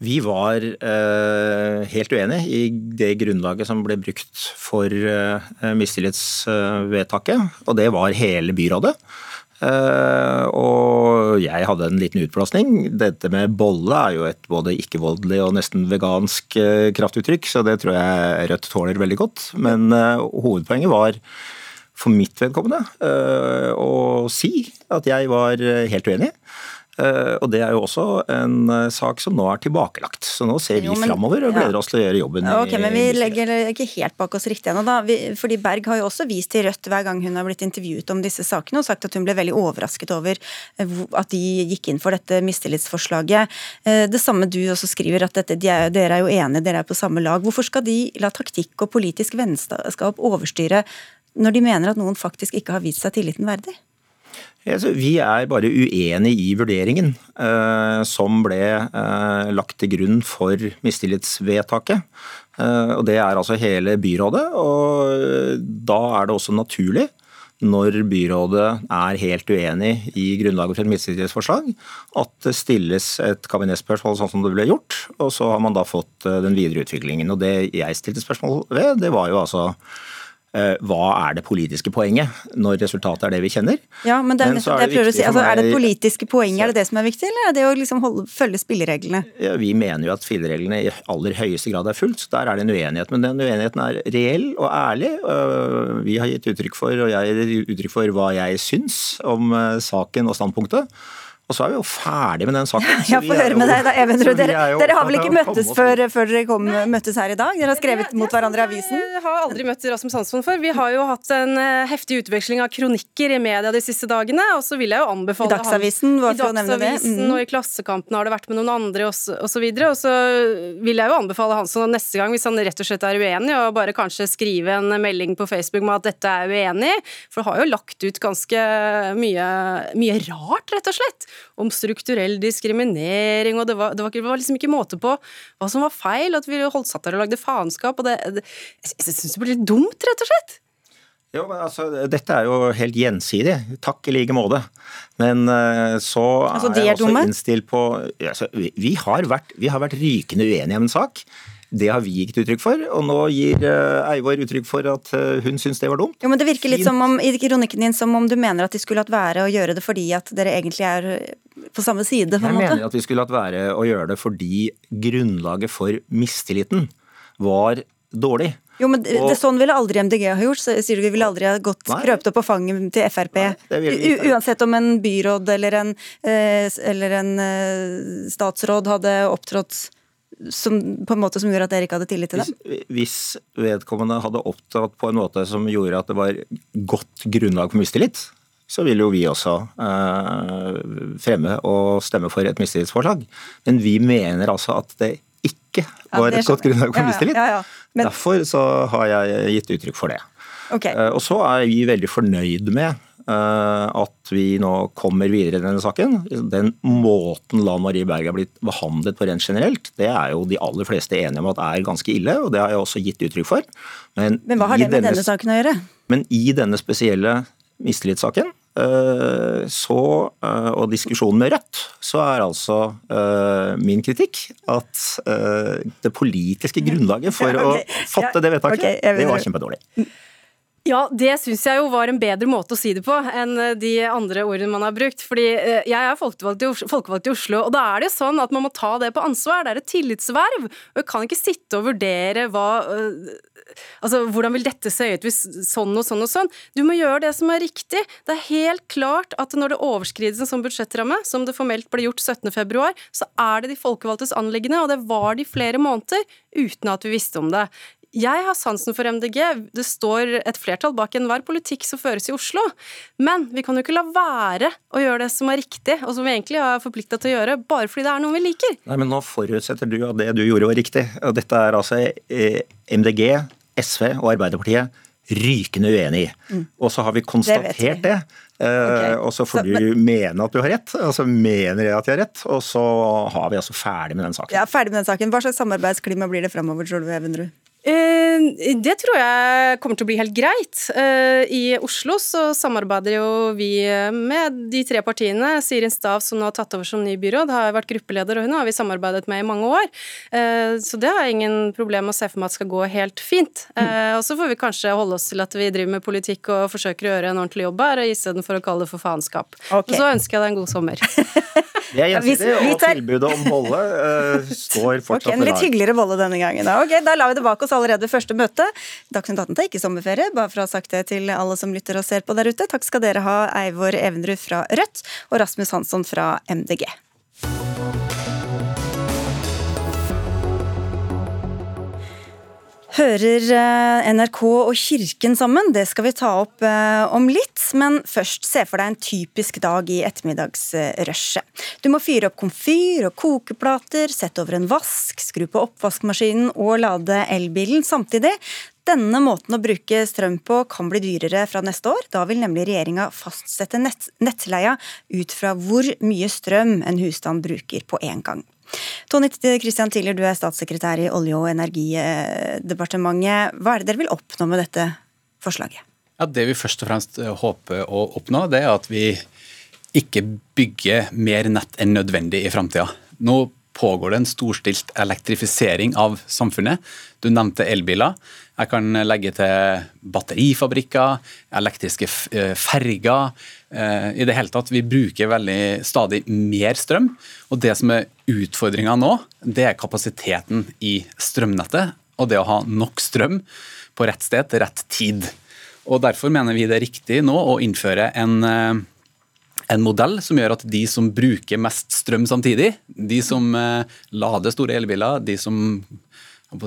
Vi var eh, helt uenig i det grunnlaget som ble brukt for eh, mistillitsvedtaket, og det var hele byrådet. Eh, og jeg hadde en liten utblåsning. Dette med bolle er jo et både ikke-voldelig og nesten vegansk eh, kraftuttrykk, så det tror jeg Rødt tåler veldig godt. Men eh, hovedpoenget var for mitt vedkommende eh, å si at jeg var helt uenig. Eh, og Det er jo også en eh, sak som nå er tilbakelagt. Så nå ser vi jo, men, framover og gleder oss til å gjøre jobben. Ok, Men vi legger ikke helt bak oss riktig ennå, da. Vi, fordi Berg har jo også vist til Rødt hver gang hun har blitt intervjuet om disse sakene, og sagt at hun ble veldig overrasket over eh, at de gikk inn for dette mistillitsforslaget. Det samme du også skriver, at dette, de er, dere er jo enige, dere er på samme lag. Hvorfor skal de la taktikk og politisk vennskap overstyre når de mener at noen faktisk ikke har vist seg tilliten verdig? Vi er bare uenig i vurderingen eh, som ble eh, lagt til grunn for mistillitsvedtaket. Eh, og Det er altså hele byrådet, og da er det også naturlig når byrådet er helt uenig i grunnlaget for et mistillitsforslag, at det stilles et kabinettspørsmål sånn som det ble gjort, og så har man da fått den videre utviklingen. Og Det jeg stilte spørsmål ved, det var jo altså hva er det politiske poenget, når resultatet er det vi kjenner. Ja, men det, men er, det det si. altså, er det politiske poenget er det det som er viktig, eller er det å liksom holde, følge spillereglene? Ja, vi mener jo at spillereglene i aller høyeste grad er fulgt, så der er det en uenighet. Men den uenigheten er reell og ærlig. Vi har gitt uttrykk for, og jeg gir uttrykk for hva jeg syns om eh, saken og standpunktet. Og så er vi jo ferdig med den saken. Ja, få høre med deg da, Evenrud. Dere, dere, har vel ikke møttes før, før dere kom, møttes her i dag? Dere har skrevet mot hverandre i avisen? Jeg har aldri møtt Rasmus Hansson før. Vi har jo hatt en eh, heftig utveksling av kronikker i media de siste dagene. Og så vil jeg jo anbefale I Dagsavisen, han, i Dagsavisen mm. og i Klassekampen har det vært med noen andre osv. Og, så videre, og så vil jeg jo anbefale Hansson neste gang, hvis han rett og slett er uenig, og bare kanskje skrive en melding på Facebook med at dette er uenig. For det har jo lagt ut ganske mye, mye rart, rett og slett om strukturell diskriminering, og det var, det var, det var liksom ikke måte på hva som var feil, at vi holdt satt der og lagde faenskap, og det, det Jeg syns det blir litt dumt, rett og slett. Jo, men altså, Dette er jo helt gjensidig. Takk i like måte. Men uh, så altså, er jeg også innstilt på altså, vi, har vært, vi har vært rykende uenige om en sak. Det har vi gitt uttrykk for, og nå gir uh, Eivor uttrykk for at uh, hun syns det var dumt. Jo, men Det virker litt Fint. som om i kronikken din som om du mener at de skulle hatt være å gjøre det fordi at dere egentlig er på samme side? på en måte? Jeg mener at vi skulle hatt være å gjøre det fordi grunnlaget for mistilliten var dårlig. Jo, men og, det, Sånn ville aldri MDG ha gjort. så sier du Vi ville aldri ha gått nei, krøpt opp på fanget til Frp. Nei, uansett om en byråd eller en, eh, eller en eh, statsråd hadde opptrådt som, på en måte som gjorde at dere ikke hadde tillit til dem? Hvis, hvis vedkommende hadde opptrådt på en måte som gjorde at det var godt grunnlag for mistillit, så vil jo vi også eh, fremme og stemme for et mistillitsforslag. Men vi mener altså at det ikke var ja, et godt grunnlag for mistillit. Ja, ja, Men... Derfor så har jeg gitt uttrykk for det. Okay. Eh, og så er vi veldig fornøyd med at vi nå kommer videre i denne saken. Den måten Lan Marie Berg er blitt behandlet på rent generelt, det er jo de aller fleste enige om at er ganske ille, og det har jeg også gitt uttrykk for. Men, Men hva har det med denne, denne, saken å gjøre? Men i denne spesielle mistillitssaken eh, så, eh, og diskusjonen med Rødt, så er altså min kritikk at det politiske grunnlaget for okay. å fatte det vedtaket, okay, det var kjempedårlig. Ja, det syns jeg jo var en bedre måte å si det på enn eh, de andre ordene man har brukt. Fordi eh, jeg er folkevalgt i, Oslo, og da er det jo sånn at man må ta det på ansvar. Det er et tillitsverv. Og jeg kan ikke sitte og vurdere hva øh, Altså, hvordan vil dette se ut hvis sånn og sånn og sånn? Du må gjøre det som er riktig. Det er helt klart at når det overskrides en sånn budsjettramme, som det formelt ble gjort 17.2, så er det de folkevalgtes anliggende, og det var de flere måneder uten at vi visste om det. Jeg har sansen for MDG. Det står et flertall bak enhver politikk som føres i Oslo. Men vi kan jo ikke la være å gjøre det som er riktig, og som vi egentlig har forplikta til å gjøre, bare fordi det er noe vi liker. Nei, men Nå forutsetter du at det du gjorde var riktig. Og dette er altså eh, MDG, SV og Arbeiderpartiet rykende uenig i. Mm. Og så har vi konstatert det. det. Eh, okay. Og så får så, du men... mene at du har rett, og så mener jeg at jeg har rett. Og så har vi altså ferdig med den saken. Ja, ferdig med den saken. Hva slags samarbeidsklima blir det framover, tror du, Evenrud? Eh, det tror jeg kommer til å bli helt greit. Eh, I Oslo så samarbeider jo vi med de tre partiene. Sirin Stav, som nå har tatt over som ny byråd, har vært gruppeleder, og hun har vi samarbeidet med i mange år. Eh, så det har jeg ingen problem med å se for meg at skal gå helt fint. Og så får vi kanskje holde oss til at vi driver med politikk og forsøker å gjøre en ordentlig jobb her, istedenfor å kalle det for faenskap. Okay. Og så ønsker jeg deg en god sommer. (laughs) Det er gjensidig, og tilbudet om bolle står (laughs) fortsatt okay, En litt hyggeligere bolle denne gangen. Ok, Da lar vi det bak oss allerede første møte. Dagsnytt 18 tar ikke sommerferie, bare for å ha sagt det til alle som lytter og ser på der ute. Takk skal dere ha, Eivor Evenrud fra Rødt og Rasmus Hansson fra MDG. Hører eh, NRK og Kirken sammen? Det skal vi ta opp eh, om litt. Men først, se for deg en typisk dag i ettermiddagsrushet. Du må fyre opp komfyr og kokeplater, sette over en vask, skru på oppvaskmaskinen og lade elbilen samtidig. Denne måten å bruke strøm på kan bli dyrere fra neste år. Da vil nemlig regjeringa fastsette nett nettleia ut fra hvor mye strøm en husstand bruker på én gang. Tony Christian Tiller, du er statssekretær i Olje- og energidepartementet. Hva er det dere vil oppnå med dette forslaget? Ja, det vi først og fremst eh, håper å oppnå, det er at vi ikke bygger mer nett enn nødvendig i framtida. Nå pågår det en storstilt elektrifisering av samfunnet. Du nevnte elbiler. Jeg kan legge til batterifabrikker, elektriske eh, ferger. Eh, I det hele tatt, Vi bruker veldig stadig mer strøm. Og Det som er utfordringa nå, det er kapasiteten i strømnettet. Og det å ha nok strøm på rett sted til rett tid. Og Derfor mener vi det er riktig nå å innføre en eh, en modell som gjør at de som bruker mest strøm samtidig, de som lader store elbiler, de som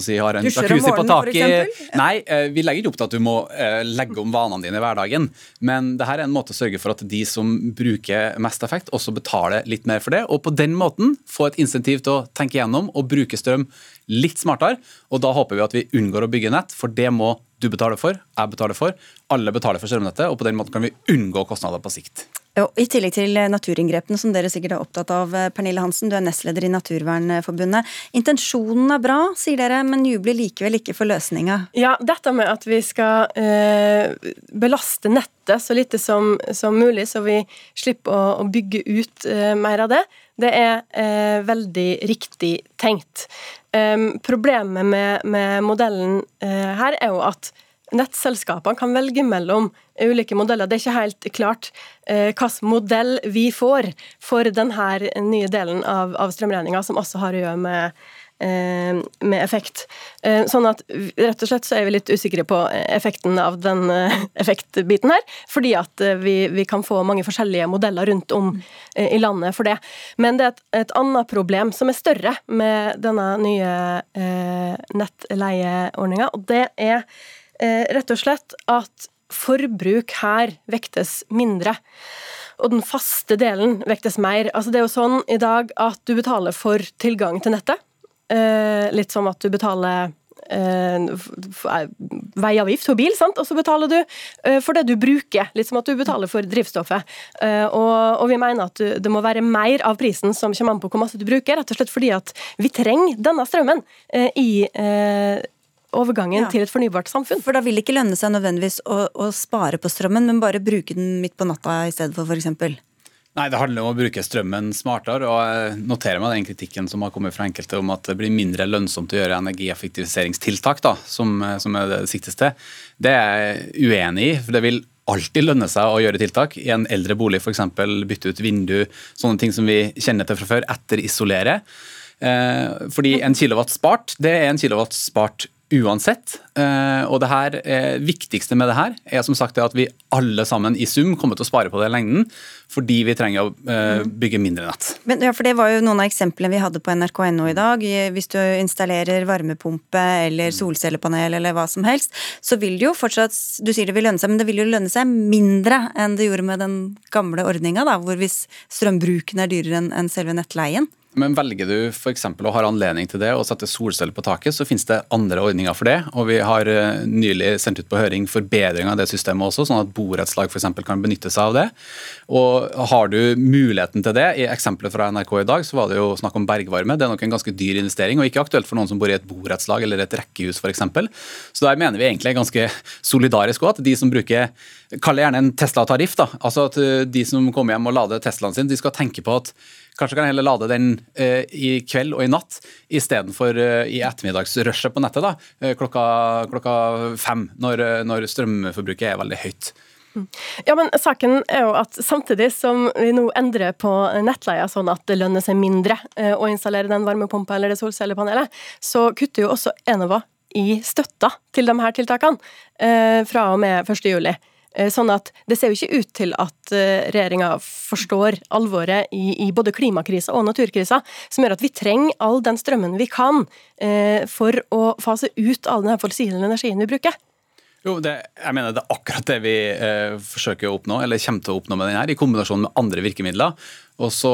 Si, har en jacuzzi på taket. Nei, eh, vi legger ikke opp til at du må eh, legge om vanene dine i hverdagen. Men det her er en måte å sørge for at de som bruker mest effekt, også betaler litt mer for det. Og på den måten få et insentiv til å tenke gjennom og bruke strøm litt smartere. Og da håper vi at vi unngår å bygge nett, for det må du betale for, jeg betaler for, alle betaler for strømnettet, og på den måten kan vi unngå kostnader på sikt. I tillegg til naturinngrepene, som dere sikkert er opptatt av. Pernille Hansen, du er nestleder i Naturvernforbundet. Intensjonen er bra, sier dere, men jubler likevel ikke for løsninga? Ja, dette med at vi skal eh, belaste nettet så lite som, som, mulig, så vi slipper å, å bygge ut eh, mer av det, det er eh, veldig riktig tenkt. Um, problemet med, med modellen uh, her er jo at nettselskapene kan velge mellom ulike modeller. Det er ikke helt klart eh, hvilken modell vi får for denne nye delen av, av strømregninga, som også har å gjøre med Eh, med effekt. Eh, sånn at rett og slett så er vi litt usikre på effekten av den effektbiten her, fordi at vi, vi kan få mange forskjellige modeller rundt om i landet for det. Men det er et, et annet problem som er større med denne nye nettleieordninga, og det er rett og slett at forbruk her vektes mindre og den faste delen vektes mer. Altså Det er jo sånn i dag at du betaler for tilgang til nettet. Eh, litt som at du betaler eh, veiavgift for bil, sant? og så betaler du eh, for det du bruker. Litt som at du betaler for drivstoffet. Og vi mener at det må være mer av prisen som kommer an på hvor masse du bruker, rett og slett fordi at vi trenger denne strømmen i overgangen ja. til et fornybart samfunn. For da vil det ikke lønne seg nødvendigvis å, å spare på strømmen, men bare bruke den midt på natta i stedet for f.eks.? Nei, Det handler om å bruke strømmen smartere. og Jeg noterer meg den kritikken som har kommet fra enkelte om at det blir mindre lønnsomt å gjøre energieffektiviseringstiltak, da, som, som er det siktes til. Det er jeg uenig i. for det vil alltid lønne seg å gjøre tiltak. I en eldre bolig f.eks. bytte ut vindu, sånne ting som vi kjenner til fra før. Etterisolere. Eh, fordi en kilowatt spart, det er en kilowatt spart uansett. Eh, og det her, eh, viktigste med det her er som sagt at vi alle sammen i sum kommer til å spare på det i lengden, fordi vi trenger å eh, mm. bygge mindre nett. Men, ja, for Det var jo noen av eksemplene vi hadde på nrk.no i dag. Hvis du installerer varmepumpe eller solcellepanel eller hva som helst, så vil det jo fortsatt Du sier det vil lønne seg, men det vil jo lønne seg mindre enn det gjorde med den gamle ordninga, hvor hvis strømbruken er dyrere enn selve nettleien. Men velger du f.eks. og har anledning til det og sette solceller på taket, så finnes det andre ordninger for det. Og vi har eh, nylig sendt ut på høring forbedringer av det systemet også, sånn at borettslag f.eks. kan benytte seg av det. Og har du muligheten til det, i eksempelet fra NRK i dag, så var det jo snakk om bergvarme. Det er nok en ganske dyr investering, og ikke aktuelt for noen som bor i et borettslag eller et rekkehus f.eks. Så der mener vi egentlig er ganske solidarisk òg, at de som bruker Kall det gjerne en Tesla-tariff. da, altså at eh, De som kommer hjem og lader Teslaen sin, de skal tenke på at Kanskje kan jeg heller lade den eh, i kveld og i natt istedenfor eh, i ettermiddagsrushet på nettet da, eh, klokka, klokka fem, når, eh, når strømforbruket er veldig høyt. Mm. Ja, men saken er jo at Samtidig som vi nå endrer på nettleia sånn at det lønner seg mindre eh, å installere den varmepumpa eller det solcellepanelet, så kutter jo også Enova i støtta til de her tiltakene fra og med 1. juli. Eh, sånn at det ser jo ikke ut til at eh, regjeringa forstår alvoret i, i både klimakrisa og naturkrisa, som gjør at vi trenger all den strømmen vi kan eh, for å fase ut all den fossile energien vi bruker. Jo, det, jeg mener Det er akkurat det vi eh, forsøker å oppnå, eller kommer til å oppnå med den her, i kombinasjon med andre virkemidler. Og så,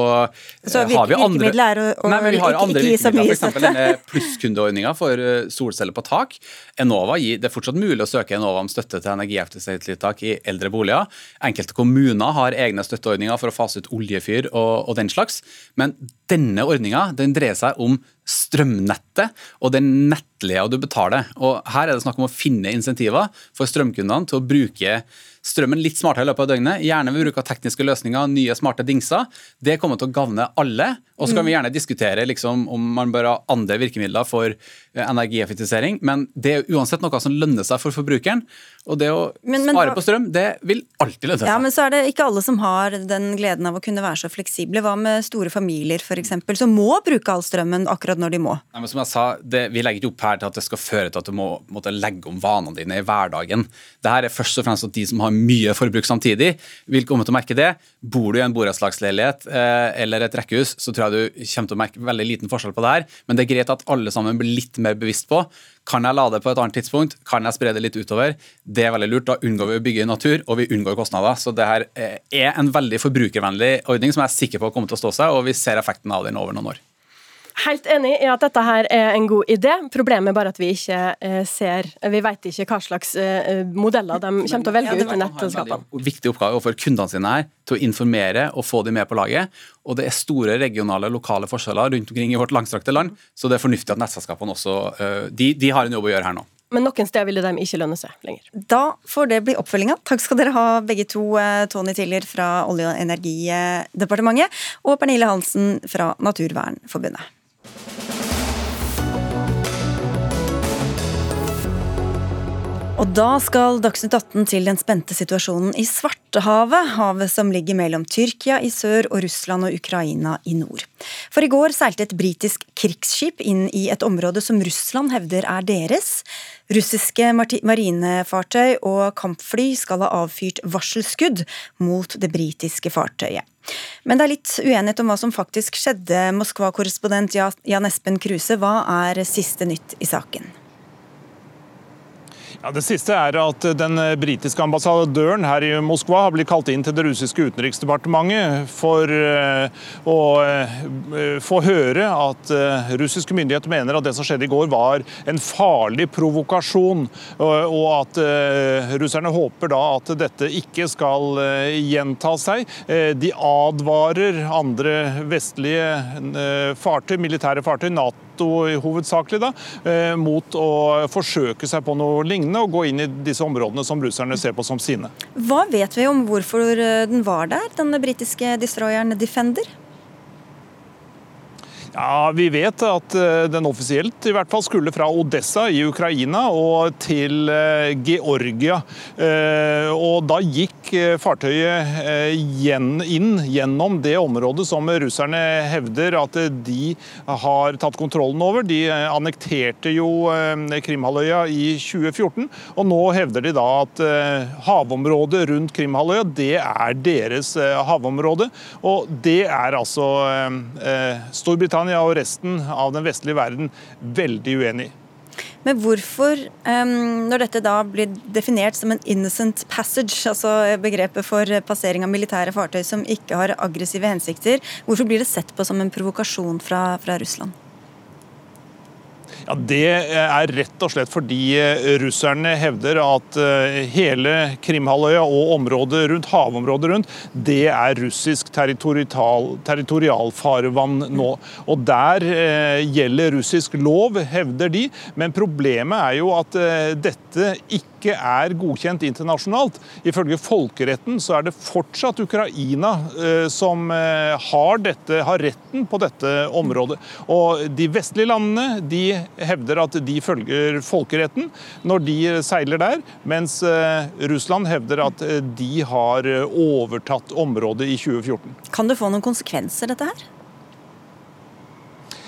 så eh, har vi andre er å, å, nei, vi har andre virkemidler, f.eks. denne plusskundeordninga for eh, solceller på tak. Enova gir, Det er fortsatt mulig å søke Enova om støtte til energieffektiviseringstiltak i eldre boliger. Enkelte kommuner har egne støtteordninger for å fase ut oljefyr og, og den slags. Men denne ordninga dreier seg om strømnettet og den nettleia du betaler. Og Her er det snakk om å finne insentiver for strømkundene til å bruke strømmen litt smartere i løpet av døgnet. Gjerne ved bruk av tekniske løsninger, nye smarte dingser. Det kommer til å gagne alle. Og så kan vi mm. gjerne diskutere liksom, om man bør ha andre virkemidler for eh, energieffektivisering, men det er uansett noe som lønner seg for forbrukeren. Og det å men, men, spare på strøm, det vil alltid lønne seg. Ja, Men så er det ikke alle som har den gleden av å kunne være så fleksible. Hva med store familier f.eks., som må bruke all strømmen akkurat når de må? Nei, men som jeg sa, det, Vi legger ikke opp her til at det skal føre til at du må måtte legge om vanene dine i hverdagen. Det her er først og fremst at de som har mye forbruk samtidig, vil komme til å merke det. Bor du i en borettslagsleilighet eh, eller et rekkehus, så tror jeg du kommer til å merke veldig liten forskjell på det her. Men det er greit at alle sammen blir litt mer bevisst på kan jeg lade på et annet tidspunkt? Kan jeg spre det litt utover? Det er veldig lurt. Da unngår vi å bygge i natur, og vi unngår kostnader. Så det her eh, er en veldig forbrukervennlig ordning som jeg er sikker på kommer til å stå seg, og vi ser effekten av den over noen år. Helt enig i at dette her er en god idé. Problemet er bare at vi ikke eh, ser Vi vet ikke hva slags eh, modeller de kommer til å velge ut til nettselskapene. Viktig oppgave overfor kundene sine her til å informere og få dem med på laget. Og det er store regionale og lokale forskjeller rundt omkring i vårt langstrakte land, så det er fornuftig at nettselskapene også eh, de, de har en jobb å gjøre her nå. Men noen steder ville de ikke lønne seg lenger. Da får det bli oppfølginga. Takk skal dere ha begge to, eh, Tony Tiller fra Olje- og energidepartementet og Pernille Hansen fra Naturvernforbundet. Bye. Og da skal Dagsnytt 18 til den spente situasjonen i Svartehavet, havet som ligger mellom Tyrkia i sør og Russland og Ukraina i nord. For i går seilte et britisk krigsskip inn i et område som Russland hevder er deres. Russiske marinefartøy og kampfly skal ha avfyrt varselskudd mot det britiske fartøyet. Men det er litt uenighet om hva som faktisk skjedde. Moskva-korrespondent Jan Espen Kruse, hva er siste nytt i saken? Ja, det siste er at Den britiske ambassadøren her i Moskva har blitt kalt inn til det russiske utenriksdepartementet for eh, å eh, få høre at eh, russiske myndigheter mener at det som skjedde i går var en farlig provokasjon, og at russerne håper da at dette ikke skal gjenta seg. De advarer andre vestlige fartøy, militære fartøy, Nato hovedsakelig, da, mot å forsøke seg på noe lignende og gå inn i disse områdene som russerne ser på som sine. Hva vet vi om hvorfor den var der, denne britiske destroyeren Defender? Ja, Vi vet at eh, den offisielt i hvert fall skulle fra Odessa i Ukraina og til eh, Georgia. Eh, og Da gikk fartøyet inn gjennom det området som russerne hevder at de har tatt kontrollen over. De annekterte jo Krimhalvøya i 2014, og nå hevder de da at havområdet rundt Krimhalvøya det er deres havområde. Og det er altså Storbritannia Storbritannia og resten av den vestlige verden veldig uenig i. Men hvorfor, når dette da blir definert som en innocent passage, altså begrepet for passering av militære fartøy som ikke har aggressive hensikter, hvorfor blir det sett på som en provokasjon fra, fra Russland? Ja, Det er rett og slett fordi eh, russerne hevder at eh, hele Krimhalvøya og området rundt, havområdet rundt, det er russisk territorial, territorialfarvann nå. Og Der eh, gjelder russisk lov, hevder de. Men problemet er jo at dette ikke ikke er godkjent internasjonalt. Ifølge folkeretten så er det fortsatt Ukraina eh, som eh, har, dette, har retten på dette området. Og De vestlige landene de hevder at de følger folkeretten når de seiler der, mens eh, Russland hevder at de har overtatt området i 2014. Kan det få noen konsekvenser, dette her?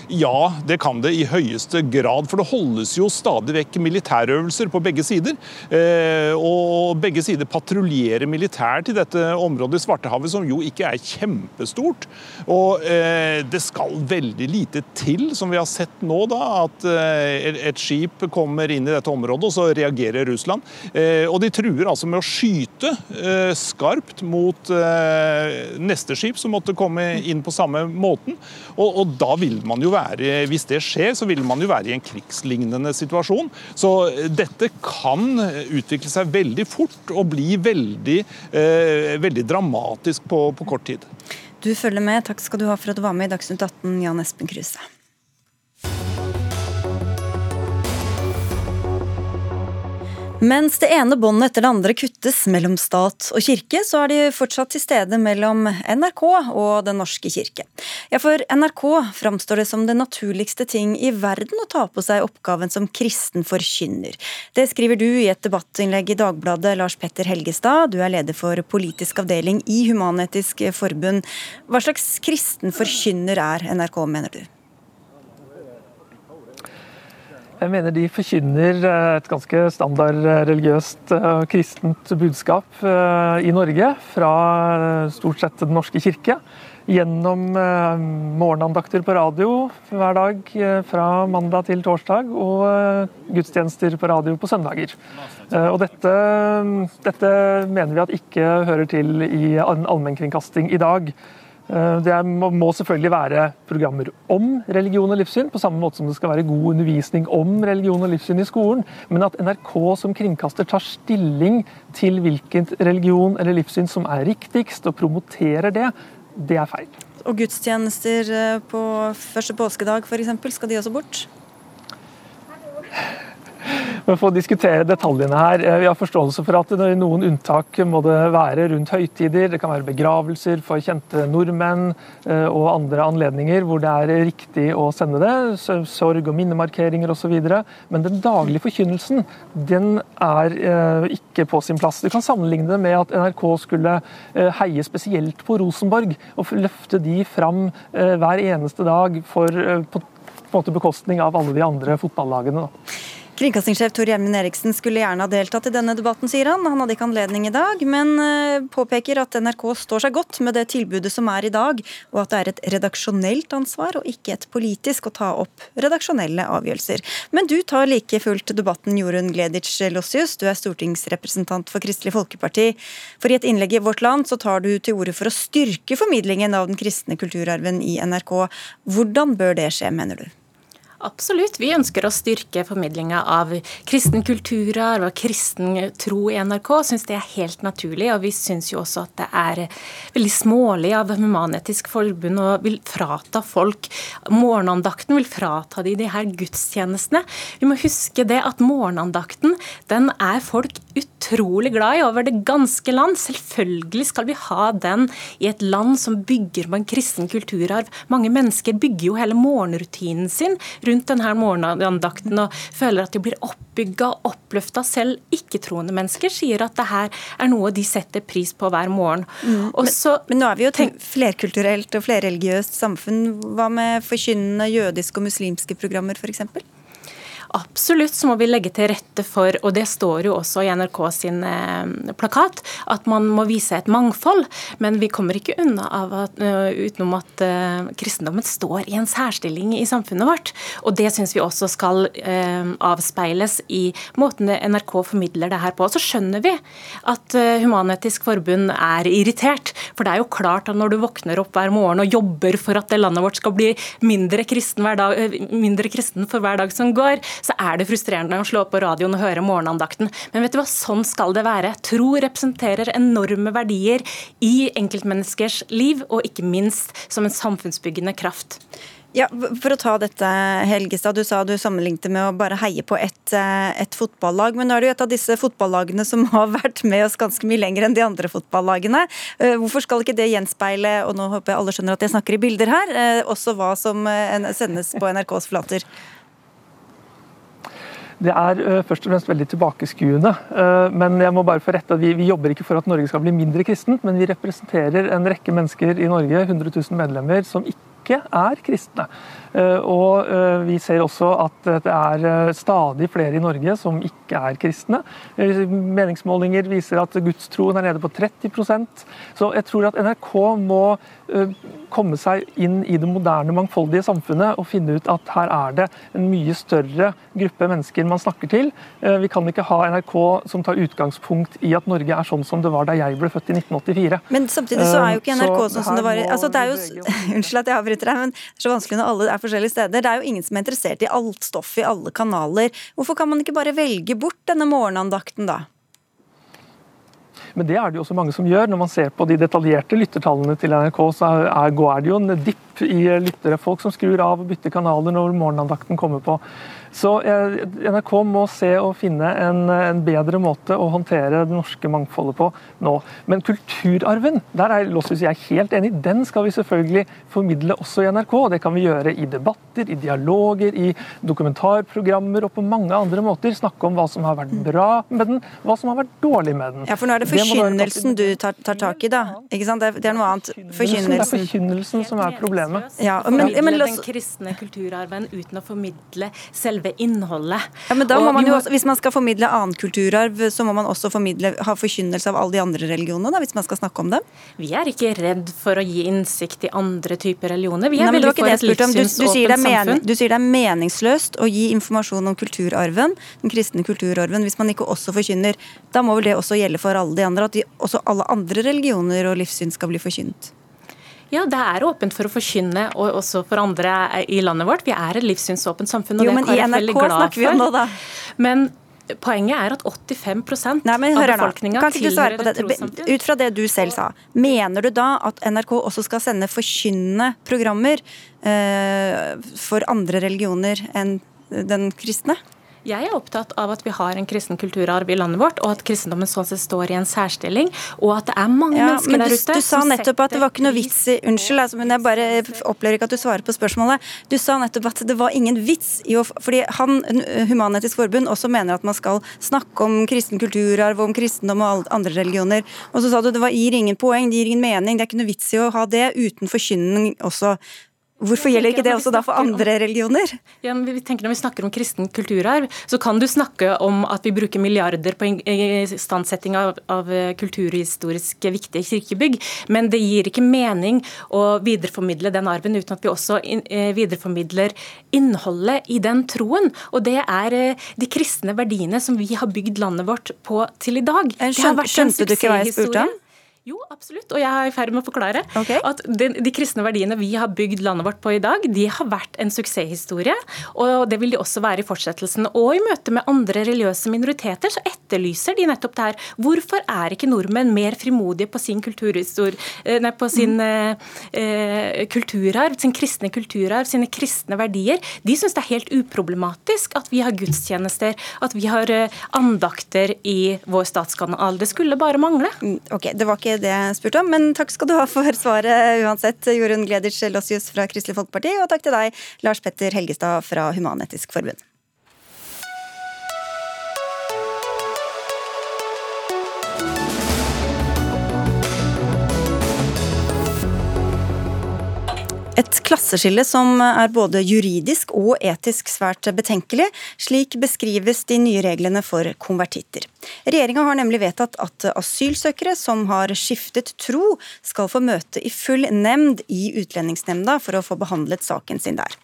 Ja, det kan det i høyeste grad. For det holdes jo stadig vekk militærøvelser på begge sider. Eh, og begge sider patruljerer militært i dette området i Svartehavet, som jo ikke er kjempestort. Og eh, det skal veldig lite til, som vi har sett nå, da, at eh, et skip kommer inn i dette området, og så reagerer Russland. Og de truer altså med å skyte skarpt mot neste skip som måtte komme inn på samme måten. Og, og da vil man jo være, hvis det skjer, så vil man jo være i en krigslignende situasjon. Så eh, dette kan utvikle seg veldig fort og bli veldig, eh, veldig dramatisk på, på kort tid. Du følger med. Takk skal du ha for at du var med i Dagsnytt 18, Jan Espen Kruse. Mens det ene båndet etter det andre kuttes mellom stat og kirke, så er de fortsatt til stede mellom NRK og Den norske kirke. Ja, for NRK framstår det som det naturligste ting i verden å ta på seg oppgaven som kristen forkynner. Det skriver du i et debattinnlegg i Dagbladet, Lars Petter Helgestad. Du er leder for politisk avdeling i Human-Etisk Forbund. Hva slags kristen forkynner er NRK, mener du? Jeg mener de forkynner eh, et ganske standard eh, religiøst og eh, kristent budskap i Norge fra stort sett Den norske kirke. Gjennom morgenandakter på radio hver dag fra mandag til torsdag, og gudstjenester på radio på søndager. Og dette, dette mener vi at ikke hører til i allmennkringkasting i dag. Eh, det må selvfølgelig være programmer om religion og livssyn, på samme måte som det skal være god undervisning om religion og livssyn i skolen. Men at NRK som kringkaster tar stilling til hvilken religion eller livssyn som er riktigst, og promoterer det, det er feil. Og gudstjenester eh, på første påskedag f.eks., skal de også bort? For å diskutere detaljene her. Eh, vi har forståelse for at i noen unntak må det være rundt høytider. Det kan være begravelser for kjente nordmenn eh, og andre anledninger hvor det er riktig å sende det. Sorg- og minnemarkeringer osv. Men den daglige forkynnelsen den er eh, ikke på sin plass. Du kan sammenligne det med at NRK skulle heie spesielt på Rosenborg og løfte de fram hver eneste dag for, på, på bekostning av alle de andre fotballagene. Da. Kringkastingssjef Tor Gjermund Eriksen skulle gjerne ha deltatt i denne debatten, sier han. Han hadde ikke anledning i dag, men eh, påpeker at NRK står seg godt med det tilbudet som er i dag, og at det er et redaksjonelt ansvar og ikke et politisk å ta opp redaksjonelle avgjørelser. Men du tar like fullt debatten, Jorunn Gleditsch Lossius. Du er stortingsrepresentant for Kristelig Folkeparti. For i et innlegg i Vårt Land så tar du til orde for å styrke formidlingen av den kristne kulturarven i NRK. Hvordan bør det skje, mener du? Absolutt. Vi ønsker å styrke formidlinga av kristen kulturarv og kristen tro i NRK. Syns det er helt naturlig. Og vi syns jo også at det er veldig smålig av Human-Etisk Forbund å vil frata folk morgenandakten, vil frata de de her gudstjenestene. Vi må huske det at morgenandakten, den er folk utrolig glad i over det ganske land. Selvfølgelig skal vi ha den i et land som bygger på en kristen kulturarv. Mange mennesker bygger jo hele morgenrutinen sin rundt denne morgenandakten og føler at de blir oppbygga og oppløfta. Selv ikke-troende mennesker sier at det her er noe de setter pris på hver morgen. Mm. Også, men, men, nå er vi jo et flerkulturelt og flerreligiøst samfunn. Hva med forkynnende jødiske og muslimske programmer f.eks.? Absolutt så må vi legge til rette for, og det står jo også i NRK sin eh, plakat, at man må vise et mangfold. Men vi kommer ikke unna av at, uh, utenom at uh, kristendommen står i en særstilling i samfunnet vårt. Og det syns vi også skal avspeiles i måten NRK formidler det her på. Så skjønner vi at Human-Etisk Forbund er irritert. For det er jo klart at når du våkner opp hver morgen og jobber for at det landet vårt skal bli mindre kristen, dag, mindre kristen for hver dag som går, så er det frustrerende å slå på radioen og høre morgenandakten. Men vet du hva, sånn skal det være. Tro representerer enorme verdier i enkeltmenneskers liv, og ikke minst som en samfunnsbyggende kraft. Ja, For å ta dette, Helgestad. Du sa du sammenlignet med å bare heie på ett et fotballag. Men nå er det jo et av disse fotballagene som (laughs) har vært med oss ganske mye lenger enn de andre fotballagene. Eh, hvorfor skal ikke det gjenspeile, og nå håper jeg alle skjønner at jeg snakker i bilder her, eh, også hva som eh, sendes på NRKs flater? Det er uh, først og fremst veldig tilbakeskuende. Uh, men jeg må bare få rette at vi, vi, jobber ikke for at Norge skal bli mindre kristent, men vi representerer en rekke mennesker i Norge, 100 000 medlemmer, som ikke er kristne. Uh, og vi ser også at det er stadig flere i Norge som ikke er kristne. Meningsmålinger viser at gudstroen er nede på 30% Så jeg tror at NRK må komme seg inn i det moderne, mangfoldige samfunnet og finne ut at her er det en mye større gruppe mennesker man snakker til. Eh, vi kan ikke ha NRK som tar utgangspunkt i at Norge er sånn som det var da jeg ble født i 1984. Men samtidig så er jo ikke eh, NRK sånn som det var altså det er jo, (laughs) Unnskyld at jeg avbryter deg, men det er så vanskelig når alle er forskjellige steder. Det er jo ingen som er interessert i alt stoffet i alle kanaler. Hvorfor kan man ikke bare velge bort denne morgenandakten da? Men det er det jo også mange som gjør. Når man ser på de detaljerte lyttertallene til NRK, så er, går det jo en dipp i lyttere. Folk som skrur av og bytter kanaler når morgenandakten kommer på. Så NRK må se og finne en, en, bedre måte å håndtere det norske mangfoldet på nå. Men kulturarven, der er Lossius jeg helt enig. Den skal vi selvfølgelig formidle også i NRK. Det kan vi gjøre i debatter, i dialoger, i dokumentarprogrammer og på mange andre måter. Snakke om hva som har vært bra med den, hva som har vært dårlig med den. Ja, For nå er det forkynnelsen du tar, tar, tak i, da? Ikke sant? Det er noe annet. Forkynnelsen. Det er forkynnelsen som er problemet. Ja, men, men, den kristne kulturarven uten å formidle selve selve innholdet. Ja, men da må man jo også, Hvis man skal formidle annen kulturarv, så må man også formidle, ha forkynnelse av alle de andre religionene, da, hvis man skal snakke om dem? Vi er ikke redd for å gi innsikt i andre typer religioner. Vi er Nei, veldig for et livssynsåpent samfunn. Du sier det er meningsløst å gi informasjon om kulturarven, den kristne kulturarven, hvis man ikke også forkynner. Da må vel det også gjelde for alle de andre, at de, også alle andre religioner og livssyn skal bli forkynt? Ja, det er åpent for å forkynne, og også for andre i landet vårt. Vi er et livssynsåpent samfunn, og jo, det er KrF veldig glad for. vi om nå, da. Men Poenget er at 85% Nei, men, av befolkninga tilhører trossamfunn. Ut fra det du selv sa, mener du da at NRK også skal sende forkynnende programmer eh, for andre religioner enn den kristne? Jeg er opptatt av at vi har en kristen kulturarv i landet vårt, og at kristendommen sånn sett står i en særstilling, og at det er mange ja, mennesker der ute Du sa nettopp at det var ikke noe vits i Unnskyld, altså, men jeg bare opplever ikke at du svarer på spørsmålet. Du sa nettopp at det var ingen vits i å Fordi han, Human-Etisk Forbund, også mener at man skal snakke om kristen kulturarv, om kristendom og andre religioner. Og så sa du det var, gir ingen poeng, det gir ingen mening, det er ikke noe vits i å ha det uten forkynning også. Hvorfor gjelder ikke det også da for andre religioner? Ja, vi tenker Når vi snakker om kristen kulturarv, så kan du snakke om at vi bruker milliarder på istandsetting av, av kulturhistorisk viktige kirkebygg, men det gir ikke mening å videreformidle den arven uten at vi også eh, videreformidler innholdet i den troen. Og det er eh, de kristne verdiene som vi har bygd landet vårt på til i dag. Skjønte, skjønte du ikke hva jeg spurte om? Jo, absolutt. Og jeg er i ferd med å forklare okay. at de, de, kristne verdiene vi har bygd landet vårt på i dag, de har vært en suksesshistorie. Og det vil de også være i fortsettelsen. Og i møte med andre religiøse minoriteter så etterlyser de nettopp det her. Hvorfor er ikke nordmenn mer frimodige på sin eh, nei, på sin mm. eh, kulturarv, sin kristne kulturarv, sine kristne verdier? De syns det er helt uproblematisk at vi har gudstjenester, at vi har eh, andakter i vår statskanal. Det skulle bare mangle. Mm, ok, det var ikke det jeg spurte om, men takk skal du ha for svaret uansett, Jorunn Gleditsch Lossius fra Kristelig Folkeparti, og takk til deg, Lars Petter Helgestad fra Human-Etisk Forbund. Et klasseskille som er både juridisk og etisk svært betenkelig. Slik beskrives de nye reglene for konvertitter. Regjeringa har nemlig vedtatt at asylsøkere som har skiftet tro, skal få møte i full nemnd i Utlendingsnemnda for å få behandlet saken sin der.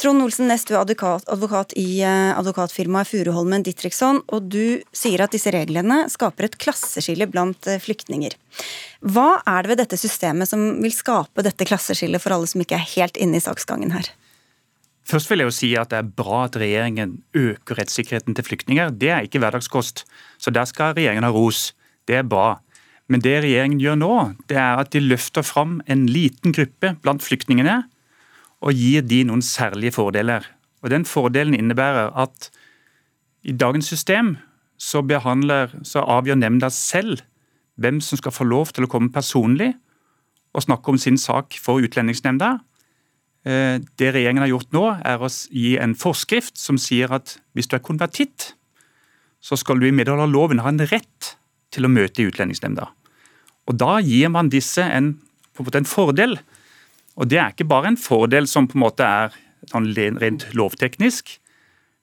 Trond Olsen Næss, du er advokat, advokat i eh, advokatfirmaet Furuholmen Ditriksson, og du sier at disse reglene skaper et klasseskille blant eh, flyktninger. Hva er det ved dette systemet som vil skape dette klasseskillet for alle som ikke er helt inne i saksgangen her? Først vil jeg jo si at Det er bra at regjeringen øker rettssikkerheten til flyktninger. Det er ikke hverdagskost, så der skal regjeringen ha ros. Det er bra. Men det regjeringen gjør nå, det er at de løfter fram en liten gruppe blant flyktningene og gir de noen særlige fordeler. Og Den fordelen innebærer at i dagens system så, behandler, så avgjør nemnda selv hvem som skal få lov til å komme personlig og snakke om sin sak for Utlendingsnemnda. Eh, det regjeringen har gjort nå, er å gi en forskrift som sier at hvis du er konvertitt, så skal du i medhold av loven ha en rett til å møte i Utlendingsnemnda. Og Da gir man disse en, en fordel og Det er ikke bare en fordel som på en måte er sånn rent lovteknisk.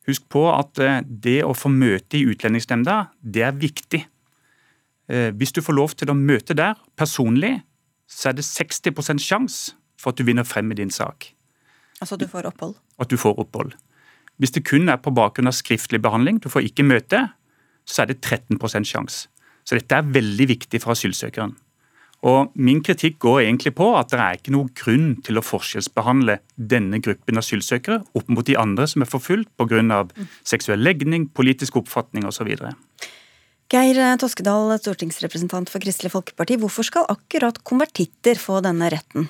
Husk på at eh, det å få møte i Utlendingsnemnda, det er viktig. Eh, hvis du får lov til å møte der personlig, så er det 60% sjanse for at du vinner frem med din sak. Altså at du får opphold? At du får opphold. Hvis det kun er på bakgrunn av skriftlig behandling, du får ikke møte, så er det 13% sjanse. Så dette er veldig viktig for asylsøkeren. Og Min kritikk går egentlig på at det er ikke noen grunn til å forskjellsbehandle denne gruppen asylsøkere opp mot de andre som er forfulgt pga. seksuell legning, politisk oppfatning osv. Geir Toskedal, stortingsrepresentant for Kristelig Folkeparti. Hvorfor skal akkurat konvertitter få denne retten?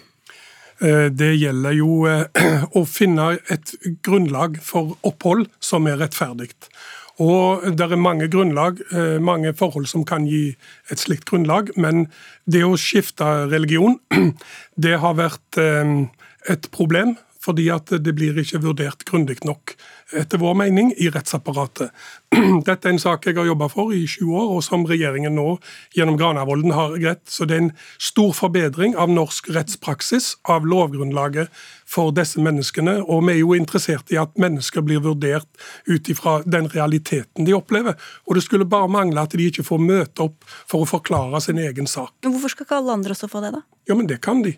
Eh, det gjelder jo eh, (clears throat) å finne et grunnlag for opphold som er rettferdig. Og Det er mange grunnlag, eh, mange forhold som kan gi et slikt grunnlag. Men det å skifte religion, (clears throat) det har vært eh, et problem fordi at det blir ikke vurdert grundig nok, etter vår mening, i rettsapparatet. (clears throat) Dette er en sak jeg har jobba for i sju år, og som regjeringen nå gjennom Granavolden har greit. Så det er en stor forbedring av norsk rettspraksis, av lovgrunnlaget for disse menneskene. Og vi er jo interessert i at mennesker blir vurdert ut ifra den realiteten de opplever. Og det skulle bare mangle at de ikke får møte opp for å forklare sin egen sak. Men Hvorfor skal ikke alle andre også få det, da? Ja, men det kan de.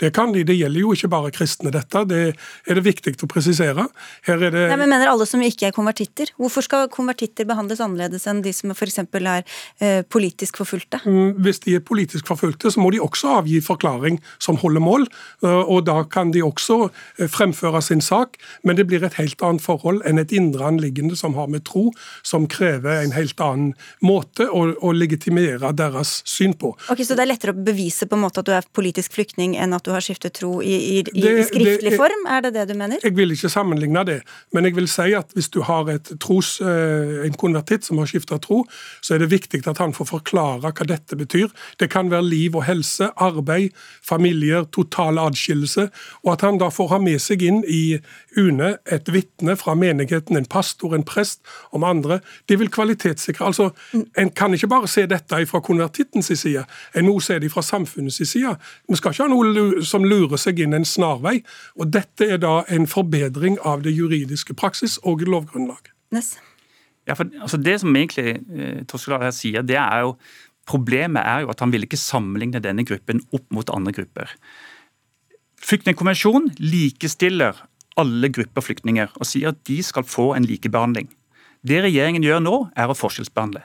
Det kan de. Det gjelder jo ikke bare kristne, dette. Det er det viktig å presisere. Her er det Nei, men mener alle som ikke er konvertitter? Hvorfor skal konvertitter behandles annerledes enn de som f.eks. er eh, politisk forfulgte? Mm, hvis de er politisk forfulgte, så må de også avgi forklaring som holder mål. Eh, og da kan de også eh, fremføre sin sak, men det blir et helt annet forhold enn et indre anliggende som har med tro, som krever en helt annen måte å, å legitimere deres syn på. Ok, Så det er lettere å bevise på en måte at du er politisk flyktning enn at du har skiftet tro i, i, i, det, i skriftlig det, form? Er det det du mener? Jeg vil ikke sammenligne det, men jeg vil si at hvis du har et tros, eh, en konvertitt som har skifta tro, så er det viktig at han får forklare hva dette betyr. Det kan være liv og helse, arbeid, familier, total adskillelse, og at han da får ha med seg inn i UNE et vitne fra menigheten, en pastor, en prest, om andre. Det vil kvalitetssikre. Altså, En kan ikke bare se dette fra konvertittens side, en må se det fra samfunnets side. Vi skal ikke ha noe som lurer seg inn en snarvei. og Dette er da en forbedring av det juridiske praksis og lovgrunnlag. Yes. Ja, for altså Det som egentlig eh, Toskedal her sier, det er jo Problemet er jo at han vil ikke sammenligne denne gruppen opp mot andre grupper. Flyktningkonvensjonen likestiller alle grupper flyktninger og sier at de skal få en likebehandling. Det regjeringen gjør nå, er å forskjellsbehandle.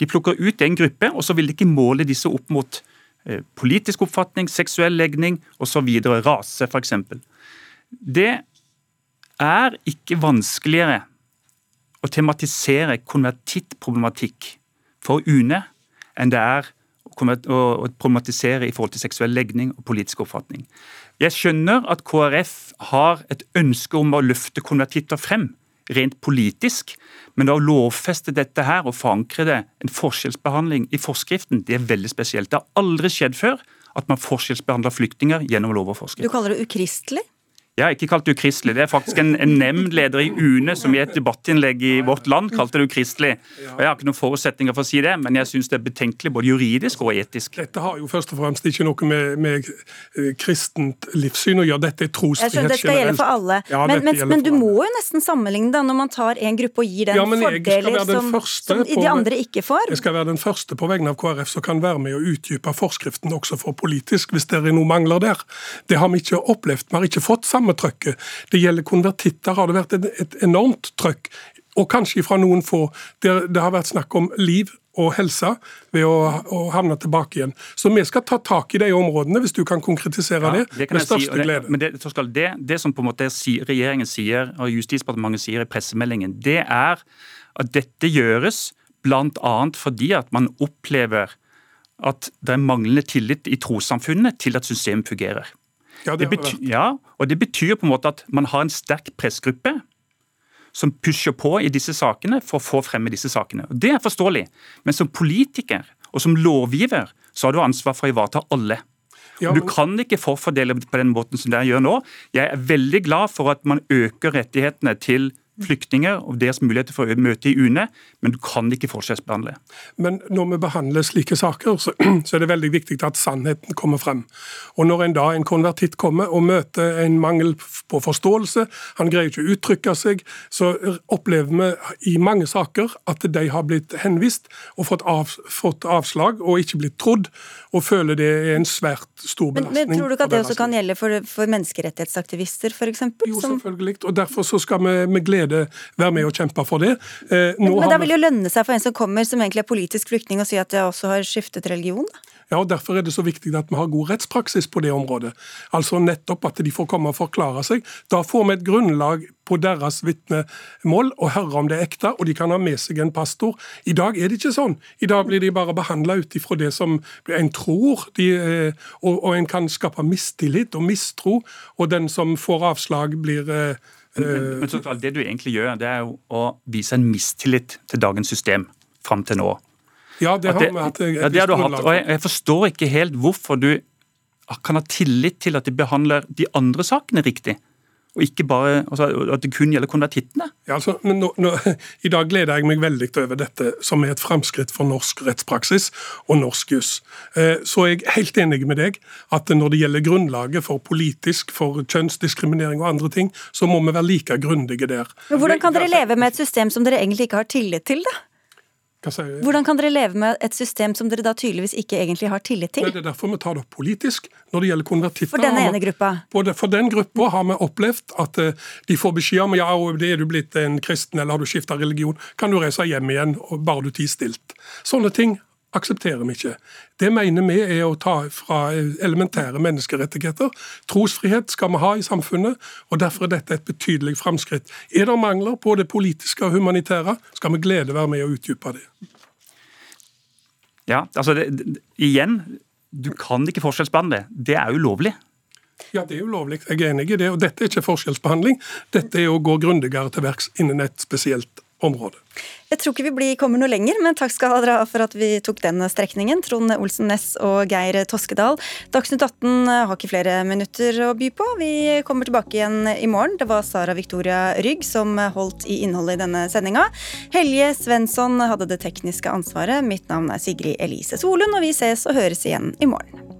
De plukker ut en gruppe, og så vil de ikke måle disse opp mot politisk oppfatning, seksuell legning osv. Rase, f.eks. Det er ikke vanskeligere å tematisere konvertittproblematikk for UNE enn det er å problematisere i forhold til seksuell legning og politisk oppfatning. Jeg skjønner at KrF har et ønske om å løfte konvertitter frem, rent politisk, men å lovfeste dette her og forankre det, en forskjellsbehandling i forskriften, det er veldig spesielt. Det har aldri skjedd før at man forskjellsbehandler flyktninger gjennom lov og forskrift. Du kaller det ukristelig? Jeg har ikke kalt det ukristelig. Det er faktisk en, en nemndleder i UNE som i et debattinnlegg i Vårt Land kalte det ukristelig. Og Jeg har ikke noen forutsetninger for å si det, men jeg syns det er betenkelig både juridisk og etisk. Dette har jo først og fremst ikke noe med, med eh, kristent livssyn å gjøre. Dette er trosfrihet generelt. Det skal gjelde for alle. Ja, men, men, men du må jo nesten sammenligne det når man tar en gruppe og gir den ja, fordeler som, som de andre ikke får. Jeg skal være den første på vegne av KrF som kan være med å utdype forskriften også for politisk, hvis det er noe mangler der. Det har vi ikke opplevd. Vi har ikke fått samme trøkket. Det gjelder konvertitter, har det vært et, et enormt trøkk. Og kanskje fra noen få. Det, det har vært snakk om liv og helse ved å, å, havne tilbake igjen. Så vi skal ta tak i de områdene, hvis du kan konkretisere ja, det, det med største si, det, glede. Men det, det, det, som på en måte regjeringen sier, og Justisdepartementet sier i pressemeldingen, det er at dette gjøres bl.a. fordi at man opplever at det er manglende tillit i trossamfunnet til at systemet fungerer. Ja, det, det betyr, ja, og det betyr på en måte at man har en sterk pressgruppe som pusher på i disse sakene for å få fremme disse sakene. Og Det er forståelig, men som politiker og som lovgiver så har du ansvar for å ivareta alle. Ja. Du kan ikke forfordele på den måten som dere gjør nå. Jeg er veldig glad for at man øker rettighetene til flyktninger og deres muligheter for å møte i UNE, men du kan ikke forskjellsbehandle. Men når vi behandler slike saker, så, (clears throat) så, er det veldig viktig at sannheten kommer frem. Og når en da en konvertitt kommer og møter en mangel på forståelse, han greier ikke å uttrykke seg, så opplever vi i mange saker at de har blitt henvist og fått, av, fått avslag og ikke blitt trodd, og føler det er en svært stor belastning. Men, men Tror du ikke at det også kan gjelde for, for menneskerettighetsaktivister, f.eks.? Jo, selvfølgelig. Og derfor så skal vi med glede være med og kjempe for det. Eh, men, men da vil jo lønne seg for en som kommer som egentlig er politisk flyktning, å si at jeg også har skiftet religion? da? Ja, og Derfor er det så viktig at vi har god rettspraksis på det området. Altså nettopp at de får komme og forklare seg. Da får vi et grunnlag på deres vitnemål og høre om det er ekte, og de kan ha med seg en pastor. I dag er det ikke sånn. I dag blir de bare behandla ut ifra det som en tror, de, eh, og, og, en kan skape mistillit og mistro, og den som får avslag, blir eh, men, men, men så, Det du egentlig gjør, det er jo å vise en mistillit til dagens system fram til nå. Ja, det har vi hatt. Ja, det har du hatt, og jeg, jeg forstår ikke helt hvorfor du kan ha tillit til at de behandler de andre sakene riktig og ikke bare altså, at det kun gjelder konvertittene? Ja, altså, men nå, nå, (laughs) I dag gleder jeg meg veldig over dette som er et framskritt for norsk rettspraksis og norsk juss. Eh, så er jeg helt enig med deg at når det gjelder grunnlaget for politisk, for kjønnsdiskriminering og andre ting, så må vi være like grundige der. Men Hvordan kan dere leve med et system som dere egentlig ikke har tillit til, da? Hvordan kan dere leve med et system som dere da tydeligvis ikke egentlig har tillit Nei, til? det er derfor vi tar det opp politisk når det gjelder konvertitter. For denne ene gruppa? Både for den gruppa har vi opplevd at eh, de får beskjed om ja, er du blitt en kristen eller har du skifta religion, kan du reise hjem igjen bare du tier stilt. Sånne ting aksepterer vi ikke. Det mener vi er å ta fra elementære menneskerettigheter. Trosfrihet skal vi ha i samfunnet, og derfor er dette et betydelig framskritt. Er det mangler på det politiske og humanitære, skal vi glede være med å utdype det. Ja, altså det, det, igjen, du kan ikke forskjellsbehandle. Det er ulovlig. Ja, det er ulovlig. Jeg er enig i det. Og dette er ikke forskjellsbehandling. Dette er å gå grundigere til verks innen et spesielt område. Jeg tror ikke vi kommer noe lenger, men takk skal dere ha for at vi tok den strekningen. Trond Olsen Næss og Geir Toskedal. Dagsnytt 18 har ikke flere minutter å by på. Vi kommer tilbake igjen i morgen. Det var Sara Victoria Rygg som holdt i innholdet i denne sendinga. Helje Svensson hadde det tekniske ansvaret. Mitt navn er Sigrid Elise Solund, og vi ses og høres igjen i morgen.